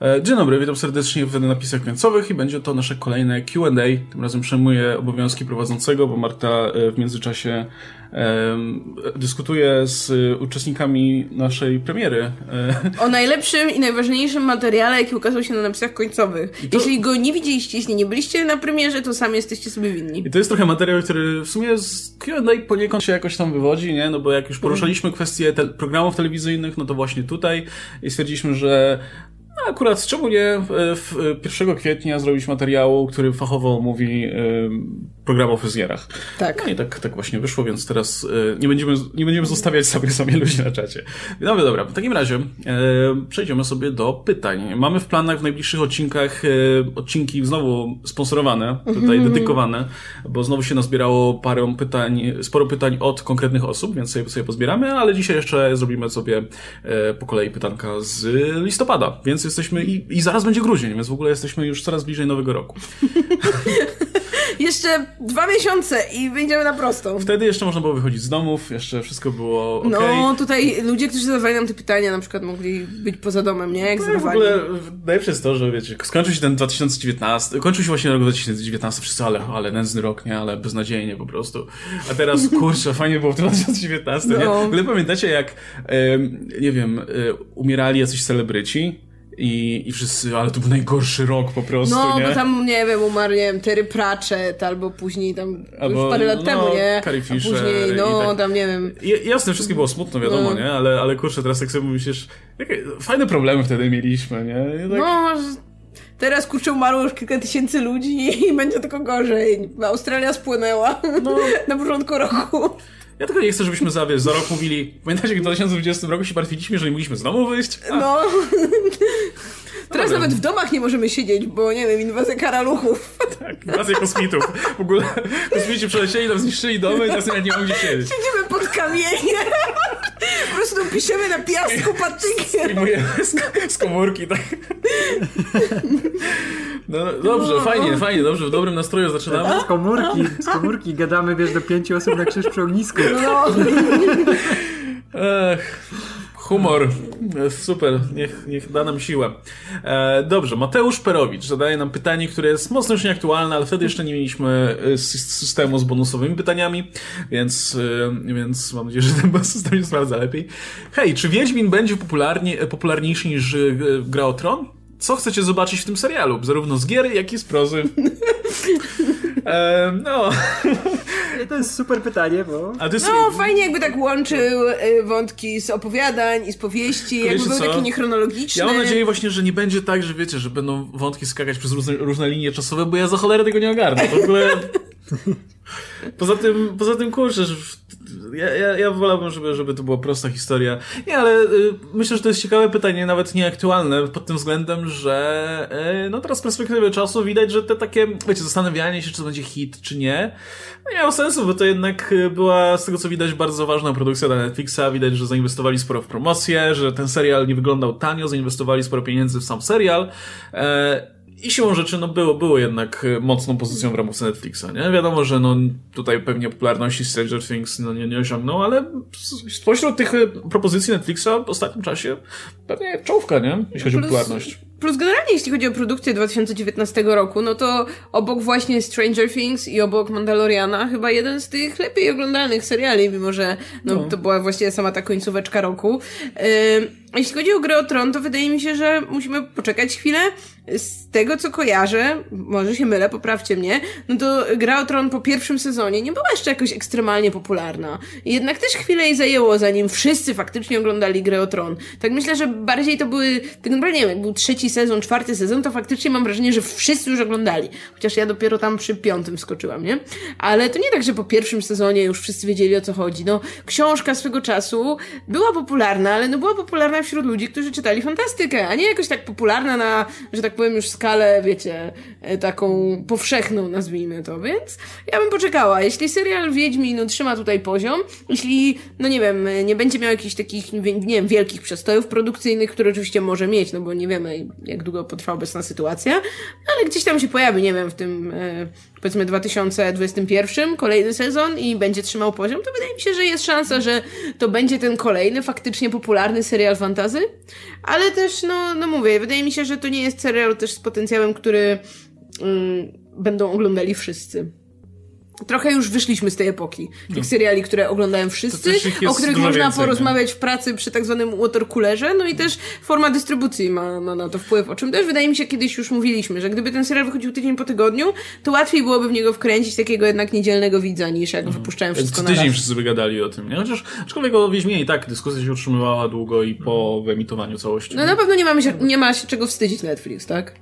E, dzień dobry, witam serdecznie w napisach końcowych i będzie to nasze kolejne Q&A. Tym razem przejmuję obowiązki prowadzącego, bo Marta e, w międzyczasie dyskutuje z uczestnikami naszej premiery. E, o najlepszym i najważniejszym materiale, jaki ukazał się na napisach końcowych. To... Jeśli go nie widzieliście, jeśli nie byliście na premierze, to sami jesteście sobie winni. I to jest trochę materiał, który w sumie z Q&A poniekąd się jakoś tam wywodzi, nie? No bo jak już poruszaliśmy kwestie te programów telewizyjnych, no to właśnie tutaj i stwierdziliśmy, że akurat czemu nie w 1 kwietnia zrobić materiału, który fachowo mówi program o fryzjerach. Tak. No i tak, tak właśnie wyszło, więc teraz e, nie będziemy, nie będziemy zostawiać sobie sobie ludzi na czacie. No dobra, w takim razie e, przejdziemy sobie do pytań. Mamy w planach w najbliższych odcinkach e, odcinki znowu sponsorowane, tutaj -hmm. dedykowane, bo znowu się nazbierało parę pytań, sporo pytań od konkretnych osób, więc sobie, sobie pozbieramy, ale dzisiaj jeszcze zrobimy sobie po kolei pytanka z listopada, więc jesteśmy i, i zaraz będzie grudzień, więc w ogóle jesteśmy już coraz bliżej nowego roku. jeszcze dwa miesiące i wyjdziemy na prostą. Wtedy jeszcze można było wychodzić z domów, jeszcze wszystko było ok. No, tutaj ludzie, którzy zadawali nam te pytania, na przykład mogli być poza domem, nie? Jak no, zadawali. W ogóle najlepsze jest to, że wiecie, skończył się ten 2019, kończył się właśnie rok 2019, wszyscy, ale, ale nędzny rok, nie? Ale beznadziejnie po prostu. A teraz, kurczę, fajnie było w 2019, no. nie? W ogóle pamiętacie, jak, nie wiem, e, umierali jacyś celebryci, i, I wszyscy, ale to był najgorszy rok po prostu, no, nie? bo tam, nie wiem, umarł, nie wiem, Terry Pratchett, albo później tam, albo, już parę lat no, temu, nie? Carrie Fisher. A później, no, tak. tam, nie wiem. jasne, wszystkie było smutno, wiadomo, no. nie? Ale, ale kurczę, teraz tak sobie myślisz, jakie fajne problemy wtedy mieliśmy, nie? Tak... No, Teraz kurczę umarło już kilka tysięcy ludzi i będzie tylko gorzej. Australia spłynęła no. na początku roku. Ja tylko nie chcę, żebyśmy za, wiesz, za rok mówili, pamiętacie, jak w 2020 roku się martwiliśmy, że nie mogliśmy znowu wyjść? A. No. Teraz nawet w domach nie możemy siedzieć, bo nie wiem, inwazja karaluchów. Tak, inwazja kosmitów. W ogóle kosmici przelecieli, nam zniszczyli domy i teraz nie mogli siedzieć. Siedzimy pod kamieniem. Po prostu piszemy na piasku patykiem. Streamujemy z, z komórki, tak. No, dobrze, no, fajnie, no. fajnie, dobrze, w dobrym nastroju zaczynamy. Z komórki, z komórki gadamy, wiesz, do pięciu osób na krzyż przy ognisku. No. Ech. Humor. Super, niech, niech da nam siłę. E, dobrze, Mateusz Perowicz zadaje nam pytanie, które jest mocno już nieaktualne, ale wtedy jeszcze nie mieliśmy e, systemu z bonusowymi pytaniami, więc, e, więc mam nadzieję, że ten system się sprawdza lepiej. Hej, czy Wiedźmin będzie popularnie, popularniejszy niż e, Gra o Tron? Co chcecie zobaczyć w tym serialu? Zarówno z gier, jak i z prozy. e, no. To jest super pytanie, bo... No, fajnie jakby tak łączył y, wątki z opowiadań i z powieści, jakby był taki niechronologiczny. Ja mam nadzieję właśnie, że nie będzie tak, że wiecie, że będą wątki skakać przez różne, różne linie czasowe, bo ja za cholerę tego nie ogarnę. W ogóle... Poza tym, poza tym kurczę, ja, ja, ja wolałbym, żeby, żeby to była prosta historia. Nie, ale y, myślę, że to jest ciekawe pytanie, nawet nieaktualne, pod tym względem, że y, no teraz z perspektywy czasu widać, że te takie, wiecie, zastanawianie się, czy to będzie hit, czy nie, no nie miało sensu, bo to jednak y, była, z tego co widać, bardzo ważna produkcja dla Netflixa. Widać, że zainwestowali sporo w promocję, że ten serial nie wyglądał tanio, zainwestowali sporo pieniędzy w sam serial. E, i siłą rzeczy, no było, było jednak e, mocną pozycją w ramówce Netflixa, nie? Wiadomo, że no tutaj pewnie popularności Stranger Things no, nie, nie osiągnął, ale spośród tych e, propozycji Netflixa w ostatnim czasie pewnie czołówka, nie? Jeśli chodzi o popularność. Plus generalnie, jeśli chodzi o produkcję 2019 roku, no to obok właśnie Stranger Things i obok Mandaloriana chyba jeden z tych lepiej oglądanych seriali, mimo że no, no. to była właściwie sama ta końcóweczka roku. Yy, jeśli chodzi o grę o Tron, to wydaje mi się, że musimy poczekać chwilę. Z tego, co kojarzę, może się mylę, poprawcie mnie, no to gra o Tron po pierwszym sezonie nie była jeszcze jakoś ekstremalnie popularna. Jednak też chwilę jej zajęło, zanim wszyscy faktycznie oglądali grę o Tron. Tak myślę, że bardziej to były, tak naprawdę nie wiem, jak był trzeci sezon, czwarty sezon, to faktycznie mam wrażenie, że wszyscy już oglądali. Chociaż ja dopiero tam przy piątym skoczyłam, nie? Ale to nie tak, że po pierwszym sezonie już wszyscy wiedzieli o co chodzi. No, książka swego czasu była popularna, ale no była popularna wśród ludzi, którzy czytali fantastykę, a nie jakoś tak popularna na, że tak powiem, już skalę, wiecie, e, taką powszechną, nazwijmy to, więc ja bym poczekała. Jeśli serial Wiedźmin no, trzyma tutaj poziom, jeśli, no nie wiem, nie będzie miał jakichś takich, nie wiem, wielkich przestojów produkcyjnych, które oczywiście może mieć, no bo nie wiemy, jak długo potrwa obecna sytuacja, ale gdzieś tam się pojawi, nie wiem, w tym e, powiedzmy 2021 kolejny sezon i będzie trzymał poziom, to wydaje mi się, że jest szansa, że to będzie ten kolejny faktycznie popularny serial fantazy, ale też, no, no mówię, wydaje mi się, że to nie jest serial też z potencjałem, który mm, będą oglądali wszyscy. Trochę już wyszliśmy z tej epoki. Tych no. seriali, które oglądają wszyscy, o których można więcej, porozmawiać nie? w pracy przy tak zwanym watercoolerze, no i też forma dystrybucji ma, ma na to wpływ, o czym też wydaje mi się kiedyś już mówiliśmy, że gdyby ten serial wychodził tydzień po tygodniu, to łatwiej byłoby w niego wkręcić takiego jednak niedzielnego widza, niż jak mhm. wypuszczałem wszystko na Tydzień wszyscy by gadali o tym, nie? Chociaż, aczkolwiek o Wiedźminie i tak dyskusja się utrzymywała długo i po wyemitowaniu całości. No na pewno nie, mamy się, nie ma się czego wstydzić Netflix, tak?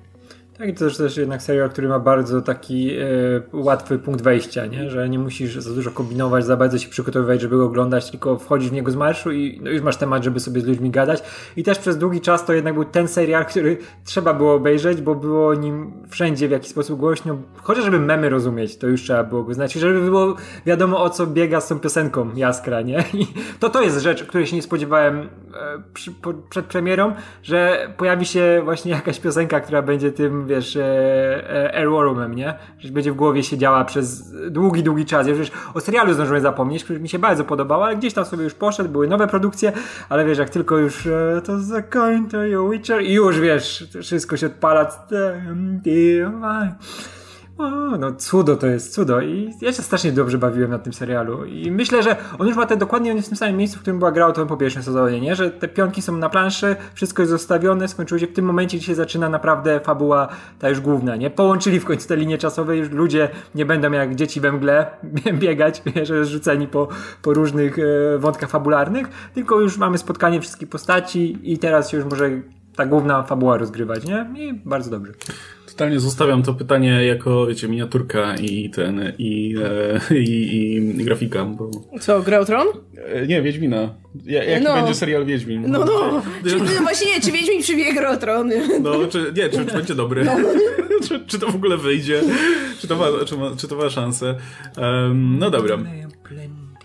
Tak, to też, też jednak serial, który ma bardzo taki e, łatwy punkt wejścia, nie? że nie musisz za dużo kombinować, za bardzo się przygotowywać, żeby go oglądać, tylko wchodzisz w niego z marszu i no, już masz temat, żeby sobie z ludźmi gadać. I też przez długi czas to jednak był ten serial, który trzeba było obejrzeć, bo było nim wszędzie w jakiś sposób głośno, chociaż żeby memy rozumieć, to już trzeba było go znać, żeby było wiadomo o co biega z tą piosenką Jaskra, nie? I to to jest rzecz, której się nie spodziewałem przy, po, przed premierą, że pojawi się właśnie jakaś piosenka, która będzie tym wiesz, e, e, airwormem, nie? Że będzie w głowie siedziała przez długi, długi czas. Ja już o serialu zdążyłem zapomnieć, który mi się bardzo podobał, ale gdzieś tam sobie już poszedł, były nowe produkcje, ale wiesz, jak tylko już e, to zakończę, Witcher i już wiesz, wszystko się odpala. O, no cudo to jest, cudo. I ja się strasznie dobrze bawiłem na tym serialu. I myślę, że on już ma te dokładnie on jest w tym samym miejscu, w którym była grała to po pierwszym sezonie, nie? Że te pionki są na planszy, wszystko jest zostawione, skończyło się w tym momencie, gdzie się zaczyna naprawdę fabuła ta już główna, nie? Połączyli w końcu te linie czasowe, już ludzie nie będą jak dzieci we mgle biegać, że rzuceni po, po różnych e, wątkach fabularnych, tylko już mamy spotkanie wszystkich postaci i teraz już może ta główna fabuła rozgrywać, nie? I bardzo dobrze totalnie zostawiam to pytanie jako, wiecie, miniaturka i ten, i, e, i, i grafika. Bo... Co, gra o Tron? E, nie, Wiedźmina. Ja, jaki no. będzie serial Wiedźmin? No, no. Czy, no właśnie nie, czy Wiedźmin przybije gra o Tron? No, czy, nie, czy, czy będzie dobry? No. czy, czy to w ogóle wyjdzie? Czy to ma, czy ma, czy to ma szansę? Um, no dobra.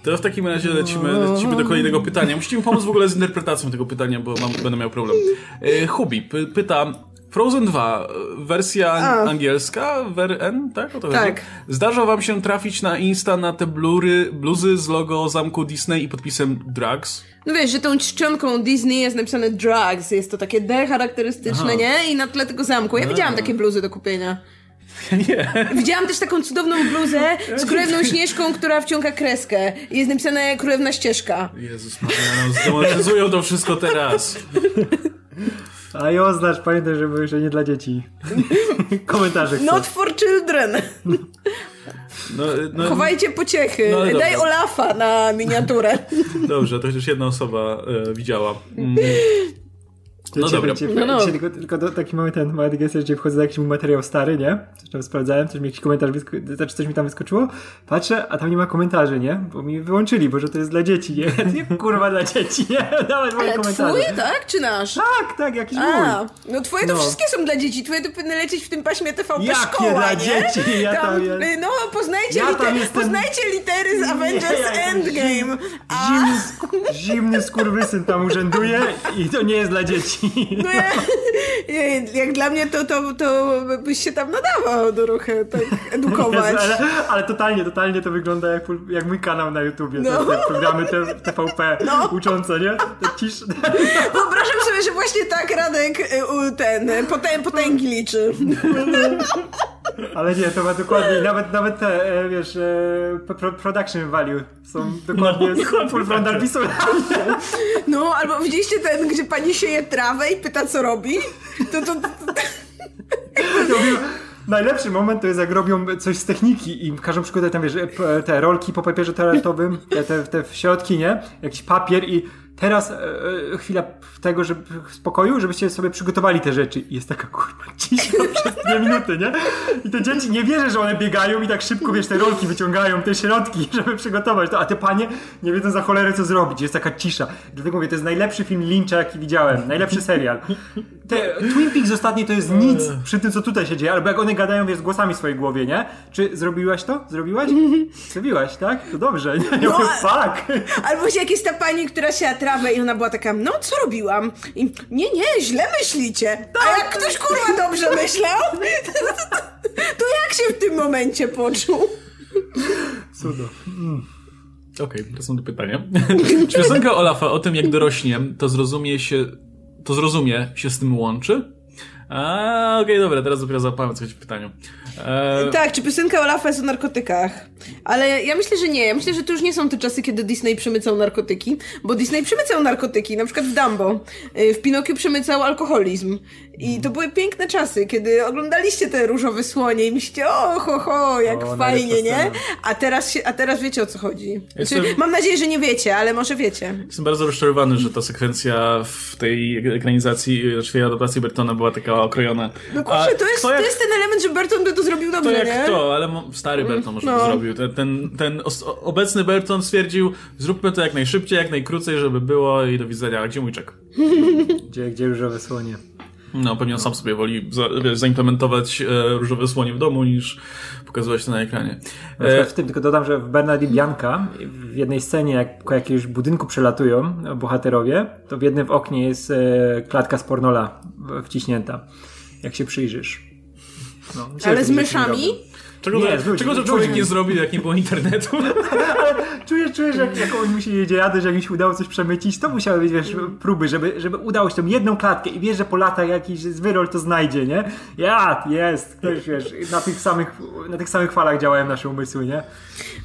To w takim razie lecimy, lecimy do kolejnego pytania. Musicie mi pomóc w ogóle z interpretacją tego pytania, bo mam, będę miał problem. E, Hubi pyta, Frozen 2, wersja A. angielska, N, tak? O to tak. Chodzi? Zdarza wam się trafić na Insta na te blury, bluzy z logo zamku Disney i podpisem Drugs? No wiesz, że tą czcionką Disney jest napisane Drugs, jest to takie D charakterystyczne, Aha. nie? I na tle tego zamku. Ja A. widziałam takie bluzy do kupienia. Nie. Widziałam też taką cudowną bluzę z królewną Śnieżką, która wciąga kreskę. Jest napisane Królewna Ścieżka. Jezus Maria, zdemonetyzują to wszystko teraz. A i oznacz, pamiętaj, żeby jeszcze nie dla dzieci. Komentarze chcę. Not for children. No, no, Chowajcie pociechy. No, Daj Olafa na miniaturę. Dobrze, to chociaż jedna osoba e, widziała. Mm. No cię, dobra. Cię, no, no. Tylko, tylko do, taki moment, ten moment gest, gdzie wchodzę na jakiś materiał stary, nie? Coś tam sprawdzałem, coś mi jakiś komentarz, wysko- znaczy coś mi tam wyskoczyło. Patrzę, a tam nie ma komentarzy, nie? Bo mi wyłączyli, bo że to jest dla dzieci, nie? nie kurwa dla dzieci, nie? Dawaj moje komentarze. Twój, tak? Czy nasz? Tak, tak, jakiś a, mój. No twoje to no. wszystkie są dla dzieci. Twoje to powinny lecieć w tym paśmie TVP Jak szkoła, nie? dla dzieci? Ja tam, tam jest... No, poznajcie, ja liter- jestem... poznajcie litery z Avengers nie, Endgame. A... Zimny, zimny skurwysyn tam urzęduje i to nie jest dla dzieci. No ja, jak dla mnie to, to, to byś się tam nadawał do trochę tak edukować. ale, ale, totalnie, totalnie to wygląda jak, jak mój kanał na YouTubie. No. Te, te programy te, TVP no. uczące, nie? Cisz... Wyobrażam sobie, że właśnie tak Radek y, ten potę, potęgi liczy. Ale nie, to ma dokładnie, nawet, nawet te, e, wiesz, e, production value są dokładnie no, full frontal No, albo widzieliście ten, gdzie pani sieje trawę i pyta, co robi? To, to, to, to... Najlepszy moment to jest jak robią coś z techniki i każą przykładać tam, wiesz, e, te rolki po papierze toaletowym, te, te, te środki, nie? Jakiś papier i teraz e, e, chwila tego, żeby spokoju, żebyście sobie przygotowali te rzeczy. I jest taka kurwa cisza przez dwie minuty, nie? I te dzieci nie wierzę, że one biegają i tak szybko, wiesz, te rolki wyciągają, te środki, żeby przygotować to, a te panie nie wiedzą za cholerę co zrobić. Jest taka cisza. Dlatego mówię, to jest najlepszy film Lyncha, jaki widziałem. Najlepszy serial. Te Twin Peaks ostatnie to jest nic przy tym, co tutaj się dzieje, albo jak one gadają, wiesz, z głosami w swojej głowie, nie? Czy zrobiłaś to? Zrobiłaś? Zrobiłaś, tak? To dobrze. Nie? Ja no, mówię, fuck. Albo jak jest ta pani, która się trawę i ona była taka, no co robiłam? I nie, nie, źle myślicie. A jak ktoś kurwa dobrze myślał, to jak się w tym momencie poczuł? Cudo. Mm. Okej, okay, wracam do pytania. Czy piosenka Olafa o tym, jak dorośnie, to zrozumie się, to zrozumie się z tym łączy? A, okej, okay, dobra, teraz dopiero zapałem coś w pytaniu. E... Tak, czy piosenka Olafa jest o narkotykach? Ale ja myślę, że nie. Ja myślę, że to już nie są te czasy, kiedy Disney przemycał narkotyki, bo Disney przemycał narkotyki, na przykład w Dumbo. Y, w Pinokiu przemycał alkoholizm. I to były piękne czasy, kiedy oglądaliście te różowe słonie i myślicie, o ho, ho jak o, fajnie, nie? A teraz, się, a teraz wiecie o co chodzi. Jestem... Znaczy, mam nadzieję, że nie wiecie, ale może wiecie. Jestem bardzo rozczarowany, że ta sekwencja w tej ekranizacji, znaczy w tej adaptacji Bertona była taka okrojona. No kurczę, to jest, jak... to jest ten element, że Berton by to zrobił dobrze, to jak nie? to, ale stary Berton może no. by zrobił. Ten, ten, ten obecny Berton stwierdził, zróbmy to jak najszybciej, jak najkrócej, żeby było i do widzenia. Gdzie mój czek? Gdzie, gdzie różowe słonie? No, pewnie on sam sobie woli za, wiesz, zaimplementować e, różowe słonie w domu, niż pokazywać to na ekranie. E... W tym tylko dodam, że w Bernard i Bianca w jednej scenie, jak po jakiegoś budynku przelatują bohaterowie, to w jednym w oknie jest e, klatka z pornola wciśnięta. Jak się przyjrzysz. No, Ale z myszami? Czego, nie, to, czego to człowiek nie zrobił, jak nie było internetu? czujesz, czujesz, jak, jak on musi jedzie jadę, że jak mi się udało coś przemycić, to musiały być, wiesz, próby, żeby, żeby udało się tą jedną klatkę i wiesz, że po latach jakiś zwyrol to znajdzie, nie? Ja, jest, ktoś, wiesz, na tych samych, na tych samych falach działają nasze umysły, nie?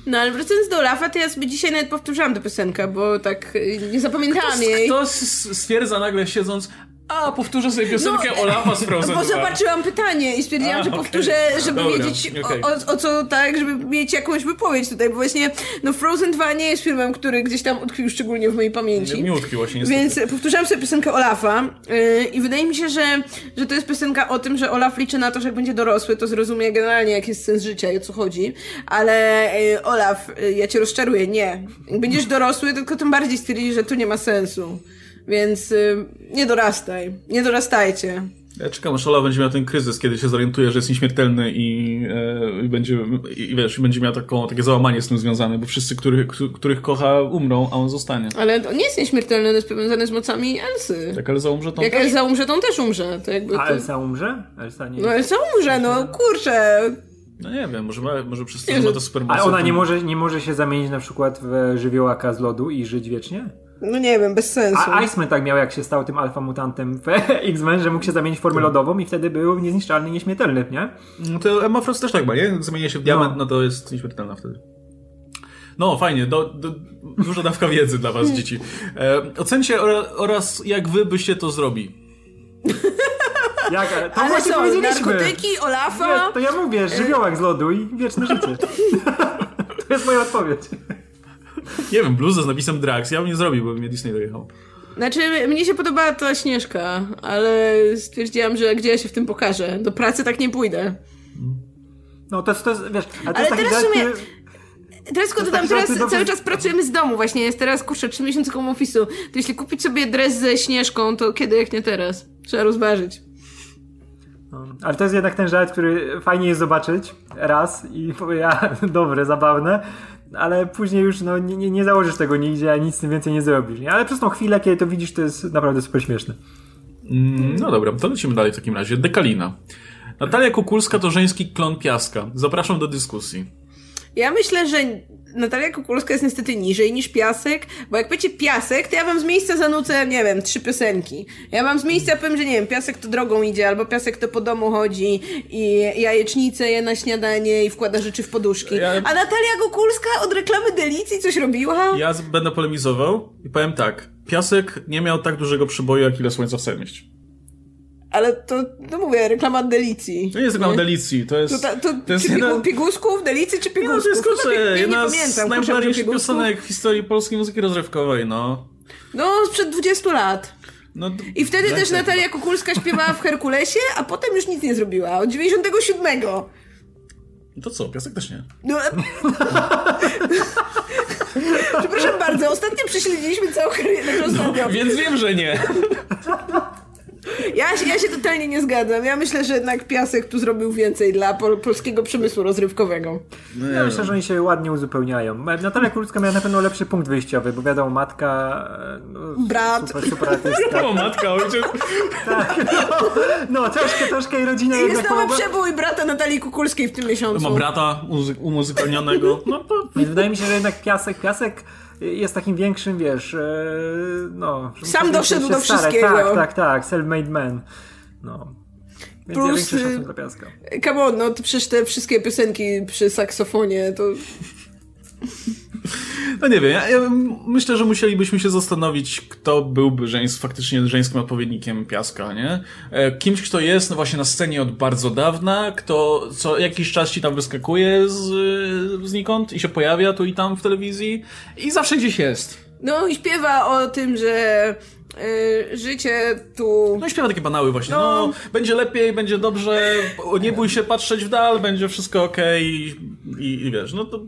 No, ale wracając do Olafa, to ja sobie dzisiaj nawet powtórzyłam tę piosenkę, bo tak nie zapamiętałam kto, jej. Kto stwierdza nagle siedząc, a, powtórzę sobie piosenkę no, Olafa z Frozen Bo zobaczyłam pytanie i stwierdziłam, a, że powtórzę, żeby Dobra, wiedzieć okay. o, o, co tak, żeby mieć jakąś wypowiedź tutaj, bo właśnie no Frozen 2 nie jest filmem, który gdzieś tam utkwił szczególnie w mojej pamięci. Nie, mi utkwił właśnie niestety. Więc powtórzałam sobie piosenkę Olafa yy, i wydaje mi się, że, że to jest piosenka o tym, że Olaf liczy na to, że jak będzie dorosły, to zrozumie generalnie, jaki jest sens życia i o co chodzi. Ale yy, Olaf, yy, ja cię rozczaruję, nie. Jak będziesz dorosły, tylko tym bardziej stwierdzisz, że tu nie ma sensu. Więc y, nie dorastaj. Nie dorastajcie. Ja czekam, aż Ola będzie miał ten kryzys, kiedy się zorientuje, że jest nieśmiertelny i, e, i będzie, i wiesz, będzie miał taką, takie załamanie z tym związane, bo wszyscy, których, których kocha, umrą, a on zostanie. Ale on nie jest nieśmiertelny, on jest powiązany z mocami Elsy. Tak, Elsa umrze, to on Jak też? Elsa umrze, to on też umrze. To jakby a to... Elsa umrze? Elsa nie No Elsa umrze, no kurczę. No nie wiem, może, ma, może przez to, że ma to super A ona nie może, nie może się zamienić na przykład w żywiołaka z lodu i żyć wiecznie? No nie wiem, bez sensu. A Iceman tak miał, jak się stał tym alfa mutantem w X-Men, że mógł się zamienić w formę tak. lodową i wtedy był niezniszczalny, nieśmiertelny, nie? No to Emma Frost też tak ma, nie? Zamienia się w diament, no, no to jest nieśmiertelna wtedy. No, fajnie, do, do, duża dawka wiedzy dla was, dzieci. E, ocencie oraz jak wy byście to zrobili. Jak, to Ale właśnie co, narkotyki, Olafa? Nie, to ja mówię, żywiołak z lodu i wieczne życie. to jest moja odpowiedź. Nie wiem, bluzę z napisem Drax, ja bym nie zrobił, bo mnie Disney dojechał. Znaczy, mnie się podobała ta Śnieżka, ale stwierdziłam, że gdzie ja się w tym pokażę. Do pracy tak nie pójdę. No to jest, to jest wiesz, ale, ale teraz w sumie... Teraz tylko dodam, teraz cały czas pracujemy z domu właśnie, jest teraz, kurczę, 3 miesiące koło ofisu. To jeśli kupić sobie dres ze Śnieżką, to kiedy jak nie teraz? Trzeba rozważyć. No, ale to jest jednak ten żart, który fajnie jest zobaczyć raz i ja, dobre, zabawne, ale później już no, nie, nie założysz tego nigdzie, a nic więcej nie zrobisz. Nie? Ale przez tą chwilę, kiedy to widzisz, to jest naprawdę super śmieszne. Mm, no dobra, to lecimy dalej w takim razie. Dekalina. Natalia Kukulska to żeński klon Piaska. Zapraszam do dyskusji. Ja myślę, że Natalia Kukulska jest niestety niżej niż Piasek, bo jak będzie Piasek, to ja wam z miejsca zanucę, nie wiem, trzy piosenki. Ja wam z miejsca powiem, że nie wiem, Piasek to drogą idzie, albo Piasek to po domu chodzi i jajecznicę je na śniadanie i wkłada rzeczy w poduszki. Ja... A Natalia Kukulska od reklamy Delicji coś robiła? Ja będę polemizował i powiem tak. Piasek nie miał tak dużego przyboju, jak ile słońca w Selmieść. Ale to, no mówię, reklama Delicji. To nie jest reklama Delicji, to jest... To, to, to, to jest jedna... Piegusków, Delicji czy Piegusków? No, to jest kurczę, no, jedna nie z najbardziej piosenek w historii polskiej muzyki rozrywkowej, no. No, sprzed 20 lat. No, I wtedy też Natalia Kukulska śpiewała w Herkulesie, a potem już nic nie zrobiła. Od 97. To co, piasek też nie. No, Przepraszam bardzo, ostatnio prześledziliśmy całą karierę. No, więc wiem, że nie. Ja, się- ja się totalnie nie zgadzam. Ja myślę, że jednak Piasek tu zrobił więcej dla pol polskiego przemysłu rozrywkowego. No, Ja myślę, że oni się ładnie uzupełniają. Natalia Kurska miała na pewno lepszy punkt wyjściowy, bo wiadomo, matka... e, No, Brat. Super, super artysta. O, matka, ojciec. No, troszkę, troszkę i rodzina Jest jednak nowy pomogła. przebój brata Natalii Kukulskiej w tym miesiącu. Ma brata muzy- umuzykalnionego. No to... Więc wydaje mi się, że jednak Piasek, Piasek jest takim większym, wiesz, e, no... Sam doszedł do starać. wszystkiego. Tak, tak, tak, self-made man. No. Więc ja Plus, większy y, dla Piaska. Come on, no to przecież te wszystkie piosenki przy saksofonie to... No nie wiem, ja, ja myślę, że musielibyśmy się zastanowić, kto byłby żeńs, faktycznie żeńskim odpowiednikiem Piaska, nie? E, Kimś, kto jest no właśnie na scenie od bardzo dawna, kto co jakiś czas ci tam wyskakuje z, znikąd i się pojawia tu i tam w telewizji i zawsze gdzieś jest. No i śpiewa o tym, że y, życie tu... No i śpiewa takie banały właśnie, No. no, będzie lepiej, będzie dobrze, nie bój się patrzeć w dal, będzie wszystko okej i, i, i wiesz, no to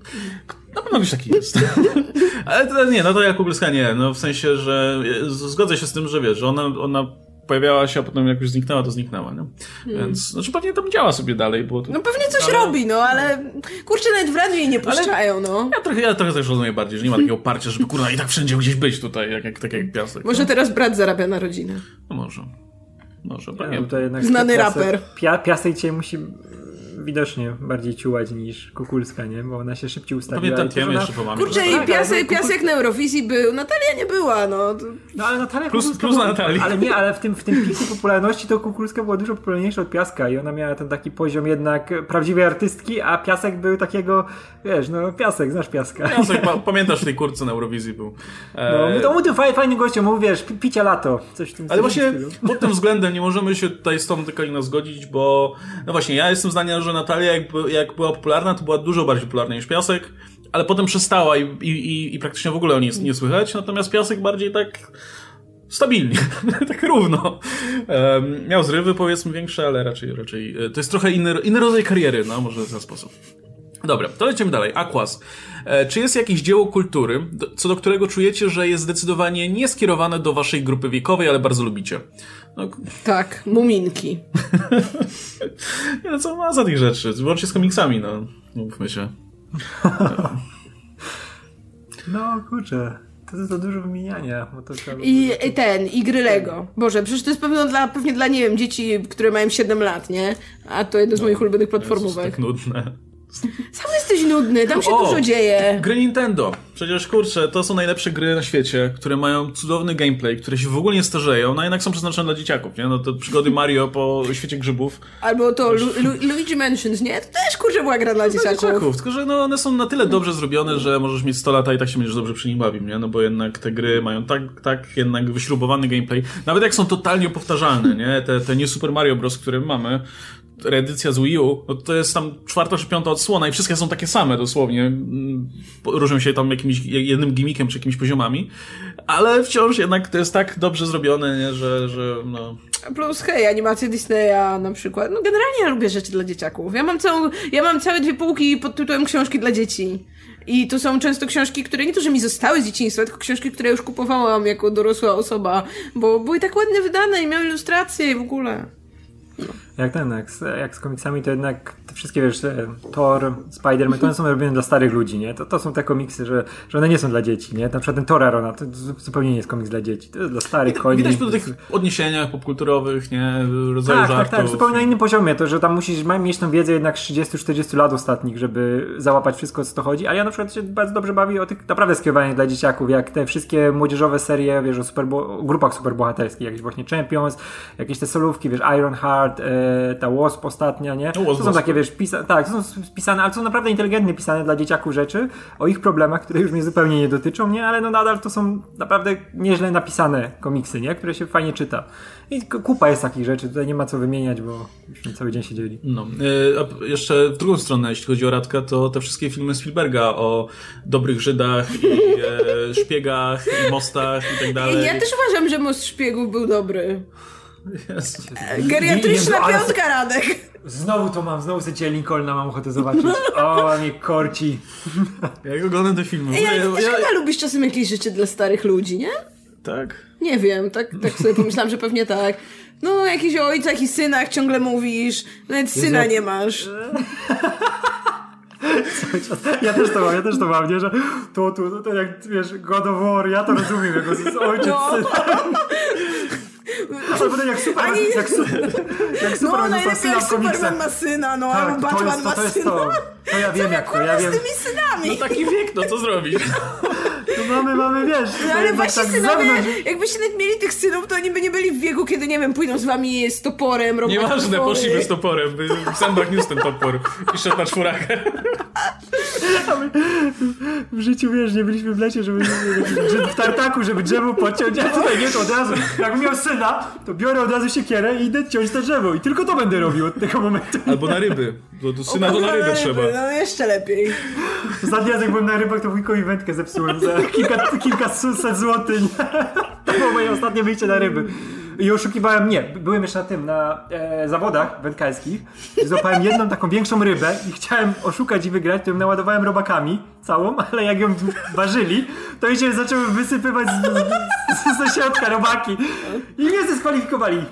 na pewno już taki jest. Ale to nie, no to jak Kugelska nie, no w sensie, że z- zgodzę się z tym, że wiesz, że ona, ona pojawiała się, a potem jak już zniknęła, to zniknęła, nie? Więc, znaczy pewnie tam działa sobie dalej, było to... No pewnie coś ale- robi, no ale kurczę, nawet w radiu jej nie puszczają, no. Ja trochę, ja trochę też rozumiem bardziej, że nie ma takiego oparcia, żeby kurwa i tak wszędzie gdzieś być tutaj, jak, jak, tak jak piasek. Może teraz brat zarabia na rodzinę. No może. Może, no to jednak Znany Piasek- raper. Pia, Piasek dzisiaj musi widocznie bardziej ciułać niż Kukulska, nie? Bo ona się szybciej ustawiła. Też tiem ona- jeszcze pomamy. Kurczę, i piasek, piasek na Eurowizji był, Natalia nie była, no. No ale Natalia Plus- Kukulska plus była- na Natalii. Ale nie, ale w tym, w tym piku popularności to Kukulska była dużo popularniejsza od Piaska i ona miała ten taki poziom jednak prawdziwej artystki, a Piasek był takiego, wiesz, no Piasek, znasz Piaska. Piasek, pa, pamiętasz w tej kurce na Eurowizji był. E, No, to mu to fajny, fajny gościu, mu wiesz, pi- picia lato, coś w tym Ale tym właśnie stylu. pod tym względem nie możemy się tutaj z tą Dekaliną zgodzić, bo no właśnie, ja jestem zdania, że Natalia jak, jak była popularna, to była dużo bardziej popularna niż Piasek, ale potem przestała i, i, i, praktycznie w ogóle o niej nie słychać, natomiast Piasek bardziej tak stabilnie, tak równo. Em, miał zrywy powiedzmy większe, ale raczej, raczej e, to jest trochę inny, inny rodzaj kariery, no może w ten sposób. Dobra, to lecimy dalej. Aquas. E, Czy jest jakieś dzieło kultury, co do którego czujecie, że jest zdecydowanie nie skierowane do waszej grupy wiekowej, ale bardzo lubicie? No, Tak, muminki. nie, no co ma za tych rzeczy? Łącznie z komiksami, no. Mówmy się. No kurczę, to jest za dużo wymieniania. Bo to. I, I ten, i gry Lego. Boże, przecież to jest pewno dla, pewnie dla, nie wiem, dzieci, które mają 7 lat, nie? A to jedno z moich ulubionych To jest platformówek. tak nudne. Sam jesteś nudny, tam się O! dużo dzieje. Gry Nintendo. Przecież kurczę, to są najlepsze gry na świecie, które mają cudowny gameplay, które się w ogóle nie starzeją, no jednak są przeznaczone dla dzieciaków, nie? No to przygody Mario po świecie grzybów. Albo to Lu, Lu, Luigi Mansions, nie? To też, kurczę, była gra dla Dla dzieciaków. dzieciaków, tylko że no, one są na tyle dobrze zrobione, że możesz mieć 100 lat i tak się będziesz dobrze przy nim bawił, nie? No bo jednak te gry mają tak, tak jednak wyśrubowany gameplay. Nawet jak są totalnie powtarzalne, nie? Te, te nie Super Mario Bros., które mamy, reedycja z Wii U, no to jest tam czwarta czy piąta odsłona i wszystkie są takie same dosłownie. Mm, Różnią się tam jakimś jednym gimmickiem czy jakimiś poziomami, ale wciąż jednak to jest tak dobrze zrobione, nie? Że, że no... Plus, hej, animacje Disneya na przykład. No generalnie ja lubię rzeczy dla dzieciaków. Ja mam całą, ja mam całe dwie półki pod tytułem książki dla dzieci. I to są często książki, które nie to, że mi zostały z dzieciństwa, tylko książki, które już kupowałam jako dorosła osoba, bo były tak ładnie wydane i miały ilustracje i w ogóle. Jak ten, jak z, jak z komiksami, to jednak te wszystkie, wiesz, Thor, Spider-Man, to one są robione dla starych ludzi, nie? To, to są te komiksy, że, że one nie są dla dzieci, nie? Na przykład ten Thor Arona, to zu- zupełnie nie jest komiks dla dzieci. To jest dla starych koni. Widać po tych odniesieniach popkulturowych, nie? Rodzaju Tak, tak, żartów. tak, zupełnie na innym poziomie. To, że tam musisz mieć tą wiedzę jednak z 30-40 lat ostatnich, żeby załapać wszystko, co to chodzi. A ja na przykład się bardzo dobrze bawię o tych naprawdę skierowanych dla dzieciaków, jak te wszystkie młodzieżowe serie, wiesz, o, superbo- o grupach superbohaterskich, jakieś właśnie Champions, jakieś te solówki, wiesz, Ironheart, e, ta Wasp ostatnia, nie? No, to są takie, wiesz, pisa- tak, to są spisane, ale to są naprawdę inteligentnie pisane dla dzieciaków rzeczy, o ich problemach, które już mnie zupełnie nie dotyczą, nie? Ale no nadal to są naprawdę nieźle napisane komiksy, nie? Które się fajnie czyta. I kupa jest takich rzeczy, tutaj nie ma co wymieniać, bo byśmy cały dzień siedzieli. No. E, a jeszcze w drugą stronę, jeśli chodzi o Radka, to te wszystkie filmy Spielberga o dobrych Żydach i e, szpiegach i mostach i tak dalej. Ja też uważam, że Most Szpiegów był dobry. Geriatryczna Jezu, ale- piątka, Radek. Znowu to mam, znowu sobie Lincolna mam ochotę zobaczyć. O, mnie korci. Ja oglądam te filmy. Ej, Ja- też ja- chyba lubisz czasem jakieś rzeczy dla starych ludzi, nie? Tak. Nie wiem, tak, tak sobie pomyślałam, że pewnie tak. No, o jakichś ojcach i synach ciągle mówisz. Nawet syna nie masz. Ja też to mam, ja też to mam, nie? Że to, to, to, to jak, wiesz, God of War, ja to rozumiem, jako z ojciec, No. syn. A potem jak Superman, Ani- jak, su- jak No, Superman dostał najlepiej syna jak. Superman ma syna, no, Tak, albo to Batman jest to, ma to jest syna. to. To ja wiem jak to, ja wiem. z tymi synami. No taki wiek, no co zrobić? To mamy, mamy, wiesz, No, to ale właśnie tak synowie, zewnątrz. jakbyście nawet mieli tych synów, to oni by nie byli w wieku, kiedy, nie wiem, pójdą z wami z toporem, robią Nieważne, potwory. poszliby z toporem. Sam niósł ten topor i szedł na czwórachę. W życiu, wiesz, nie byliśmy w lesie, żeby w tartaku, żeby drzewo podciąć. Ja tutaj nie, to od razu, jakbym miał syna, to biorę od razu siekierę i idę ciąć to drzewo. I tylko to będę robił od tego momentu. Albo na ryby. Do, do syna to na rybę trzeba. No jeszcze lepiej. Ostatni raz jak byłem na rybach, to wujkowi wędkę zepsułem za kilka, kilkaset złotych. To było moje ostatnie wyjście na ryby. I oszukiwałem, nie, byłem jeszcze na tym, na e, zawodach wędkarskich. i Złapałem jedną taką większą rybę i chciałem oszukać i wygrać, to ją naładowałem robakami całą, ale jak ją ważyli, to jej się zaczęły wysypywać z, z, ze środka robaki. I mnie zdyskwalifikowali.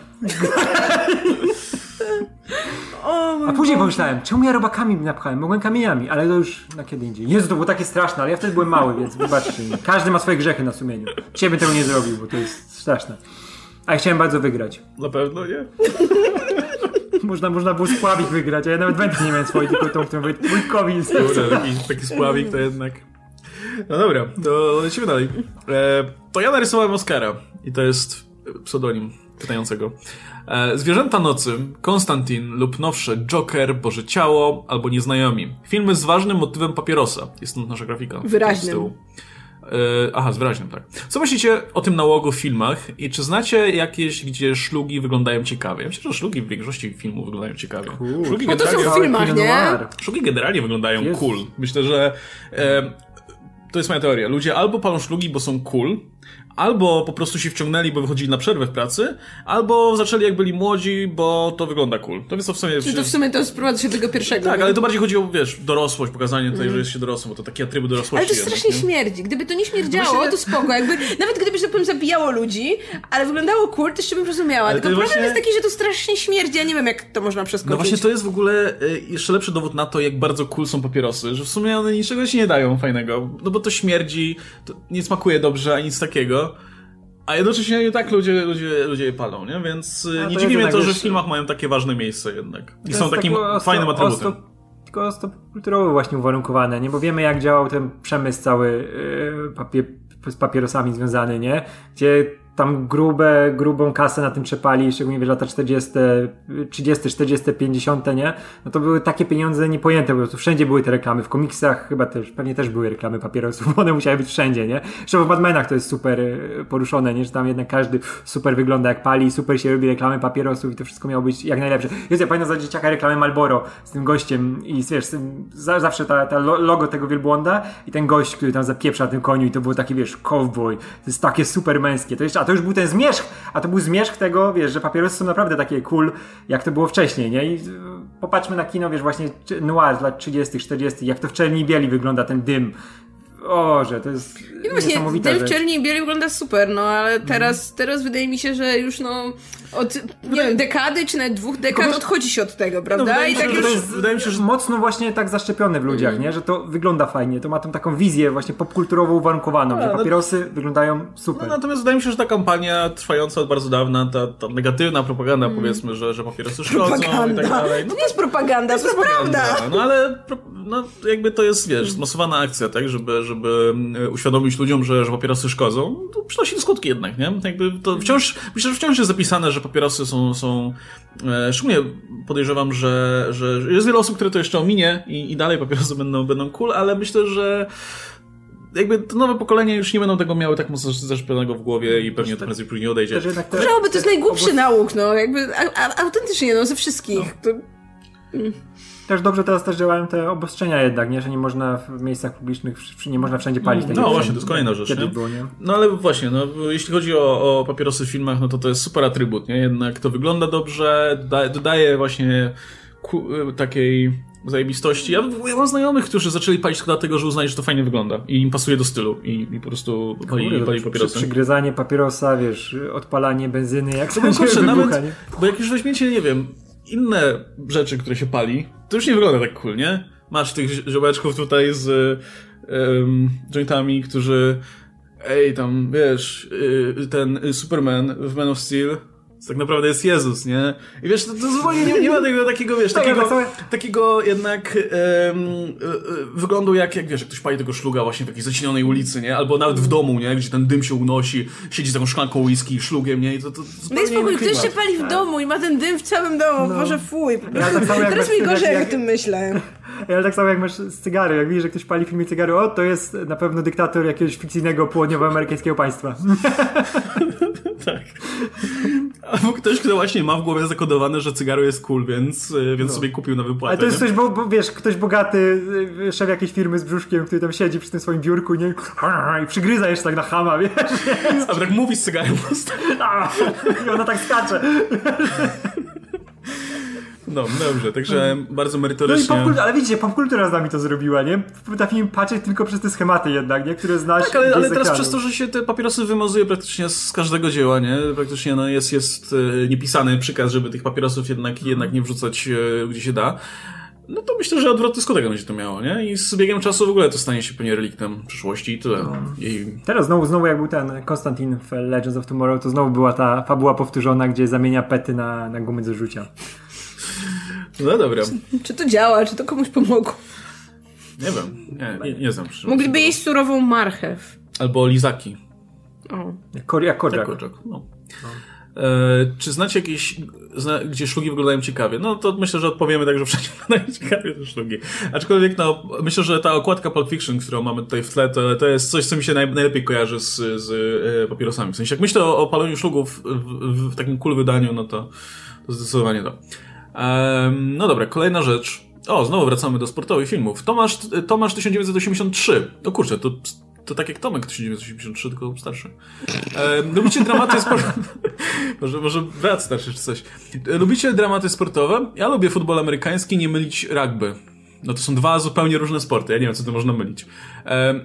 A później Boże. pomyślałem, czemu ja robakami napchałem? Mogłem kamieniami, ale to już na kiedy indziej. Jezu, to było takie straszne, ale ja wtedy byłem mały, więc wybaczcie mi. Każdy ma swoje grzechy na sumieniu. Ciebie tego nie zrobił, bo to jest straszne. A ja chciałem bardzo wygrać. Na pewno nie. Można, można było spławik wygrać, a ja nawet wędki nie miałem swojej, tylko tą, którą Wojtkowi Dobra, taki, taki spławik to jednak. No dobra, to lecimy dalej. E, to ja narysowałem Oscara i to jest pseudonim pytającego. E, Zwierzęta nocy, Konstantin lub nowsze Joker, Boże Ciało albo Nieznajomi. Filmy z ważnym motywem papierosa. Jest tu nasza grafika. Wyraźnym. Z tyłu. E, aha, z wyraźnym, tak. Co myślicie o tym nałogu w filmach i czy znacie jakieś, gdzie szlugi wyglądają ciekawie? Ja myślę, że szlugi w większości filmów wyglądają ciekawie. Szlugi No to są generalnie- w filmach, nie? Szlugi generalnie wyglądają Jezus. cool. Myślę, że e, to jest moja teoria. Ludzie albo palą szlugi, bo są cool, albo po prostu się wciągnęli, bo wychodzili na przerwę w pracy, albo zaczęli jak byli młodzi, bo to wygląda cool. To jest to w sumie... Czyli to w sumie to sprowadza się do tego pierwszego. Tak, ale to bardziej chodzi o, wiesz, dorosłość, pokazanie tutaj, że jest się dorosłym, bo to takie atrybuty dorosłości Ale to jednak, strasznie nie? śmierdzi. Gdyby to nie śmierdziało, Właśnie- to spoko. Jakby, nawet gdyby, że tak powiem, zabijało ludzi, ale wyglądało cool, to jeszcze bym rozumiała. Ale Tylko problem właśnie- jest taki, że to strasznie śmierdzi. Ja nie wiem, jak to można przeskoczyć. No właśnie to jest w ogóle y, jeszcze lepszy dowód na to, jak bardzo cool są papierosy, że w sumie one niczego się nie dają fajnego, no bo to śmierdzi, to nie smakuje dobrze, ani nic takiego. A jednocześnie i tak ludzie, ludzie, ludzie je palą, nie? Więc y, A nie dziwi mnie to, że w filmach mają takie ważne miejsce jednak. I są takim tak ostro- fajnym atrybutem. ostro- Tylko ostro kulturowo właśnie uwarunkowane, nie? Bo wiemy jak działał ten przemysł cały yy, papier, z papierosami związany, nie? Gdzie tam grube, grubą kasę na tym trzepali, szczególnie w lata 40, 30, 40, 50, nie? No to były takie pieniądze niepojęte, po prostu wszędzie były te reklamy, w komiksach chyba też, pewnie też były reklamy papierosów, one musiały być wszędzie, nie? Zresztą w Batmanach to jest super e, poruszone, nie? Że tam jednak każdy super wygląda jak pali, super się robi reklamy papierosów i to wszystko miało być jak najlepsze. Jest ja pamiętam za dzieciaka reklamę Malboro z tym gościem i wiesz, zawsze ta, ta lo- logo tego wielbłąda i ten gość, który tam zapieprza na tym koniu i to było takie, wiesz, cowboy, to jest takie super męskie. To jeszcze, a to już był ten zmierzch, a to był zmierzch tego, wiesz, że papierosy są naprawdę takie cool, jak to było wcześniej, nie? I y, popatrzmy na kino, wiesz, właśnie noir z lat 30., 40., jak to w czerni bieli wygląda ten dym. O, że to jest No właśnie, niesamowita ten w czerni i bieli wygląda super, no ale teraz, teraz wydaje mi się, że już no od, nie wiem, dekady czy nawet dwóch dekad wiesz- odchodzi się od tego, prawda? wydaje I mi się, tak że już... to jest- wydaje mi się, że- mocno właśnie tak zaszczepione w ludziach, nie? Że to wygląda fajnie, to ma tą taką wizję właśnie popkulturowo uwarunkowaną, że no- papierosy wyglądają No, super. natomiast wydaje mi się, że ta kampania trwająca od bardzo dawna, ta, ta negatywna propaganda, powiedzmy, że, że papierosy szkodzą i tak dalej. No, To nie jest propaganda, to jest prawda. No ale pro- no, jakby to jest, wiesz, zmasowana akcja, tak, żeby, żeby mm, uświadomić ludziom, że, że papierosy szkodzą, to przynosi skutki jednak, nie? Jakby to wciąż, myślę, że wciąż jest zapisane, że papierosy są, są e, szczególnie podejrzewam, że, że jest wiele osób, które to jeszcze ominie i, i dalej papierosy będą, będą cool, ale myślę, że jakby to nowe pokolenie już nie będą tego miały tak mocno zaszczepionego w głowie i pewnie to prędzej czy później odejdzie. Te- Żałoby, to jest te najgłupszy nauk, no jakby a, a, autentycznie, no ze wszystkich. To, Też dobrze teraz też działają te obostrzenia jednak, nie? Że nie można w miejscach publicznych, nie można wszędzie palić. No jak właśnie, to jest kolejna rzecz, było, nie? No ale właśnie, no, jeśli chodzi o, o papierosy w filmach, no to to jest super atrybut, nie? Jednak to wygląda dobrze, dodaje, dodaje właśnie ku, takiej zajebistości. Ja, ja mam znajomych, którzy zaczęli palić tylko dlatego, że uznali, że to fajnie wygląda i im pasuje do stylu i, i po prostu pali, Kurde, pali przy, papierosy. przygryzanie papierosa, wiesz, odpalanie benzyny, jak sobie No kurczę, wybucha, nawet, bo jak już weźmiecie, nie wiem, inne rzeczy, które się pali, to już nie wygląda tak cool, nie? Masz tych ziomeczków tutaj z um, jointami, którzy ej, tam, wiesz, y, ten Superman w Man of Steel to tak naprawdę jest Jezus, nie? I wiesz, to, to zupełnie nie, nie ma tego takiego, wiesz, Tak, takiego, tak takiego jednak y, wyglądu jak, jak, wiesz, jak ktoś pali tego szluga właśnie w jakiejś zacinionej ulicy, nie? Albo nawet w domu, nie? Gdzie ten dym się unosi, siedzi z taką szklanką whisky, szlugiem, nie? I to, to No i spokój, ktoś się pali w domu i ma ten dym w całym domu. Boże, fuj. Po prostu. tak samo jak Teraz mi gorzej, jak- jak o tym myślę. Ale tak samo jak masz z cygary, jak widzisz, że ktoś pali w filmie cygary, o, to jest na pewno dyktator jakiegoś fikcyjnego południowoamerykańskiego państwa. Tak. Albo ktoś, kto właśnie ma w głowie zakodowane, że cygaro jest cool, więc, y, więc sobie kupił na wypłatę. Ale to jest nie? coś, bo, bo wiesz, ktoś bogaty, y, szef jakiejś firmy z brzuszkiem, który tam siedzi przy tym swoim biurku, nie? I przygryza jeszcze tak na chama, wiesz? A tak mówi z cygarem po prostu. I ona tak skacze. No, dobrze, także bardzo No i merytorycznie. popkultura, ale widzicie, popkultura z nami to zrobiła, nie? Potrafimy patrzeć tylko przez te schematy jednak, nie? Które znasz Tak, ale, ale teraz przez to, że się te papierosy wymazuje praktycznie z każdego dzieła, nie? Praktycznie no, jest, jest e, niepisany przykaz, żeby tych papierosów jednak, jednak nie wrzucać e, gdzie się da. No to myślę, że odwrotny skutek będzie to miało, nie? I z biegiem czasu w ogóle to stanie się pewnie reliktem przyszłości i tyle. No. I Teraz znowu, znowu jak był ten Konstantin w Legends of Tomorrow, to znowu była ta fabuła powtórzona, gdzie zamienia pety na, na gumy do rzucia. No dobra, Czy to działa, czy to komuś pomogło? nie wiem, nie, nie, nie znam. Mogliby jeść surową marchew. Albo lizaki. O. Jak, kor, jak Kojak. Tak, no. E, czy znacie jakieś, zna, gdzie szlugi wyglądają ciekawie? No to myślę, że odpowiemy tak, że wszędzie wyglądają ciekawie te szlugi. Aczkolwiek no, myślę, że ta okładka Pulp Fiction, którą mamy tutaj w tle, to, to jest coś, co mi się naj, najlepiej kojarzy z, z e, papierosami. W sensie, jak myślę o, o paleniu szlugów w, w, w takim cool wydaniu, no to, to zdecydowanie to. Em, no dobra, kolejna rzecz. O, znowu wracamy do sportowych filmów. Tomasz, Tomasz 1983. O kurczę, to, to tak jak Tomek 1983, tylko starszy. E, lubicie dramaty sportowe? może, może brat starszy czy coś. E, Lubicie dramaty sportowe? Ja lubię futbol amerykański, nie mylić rugby. No to są dwa zupełnie różne sporty. Ja nie wiem, co to można mylić. E, e,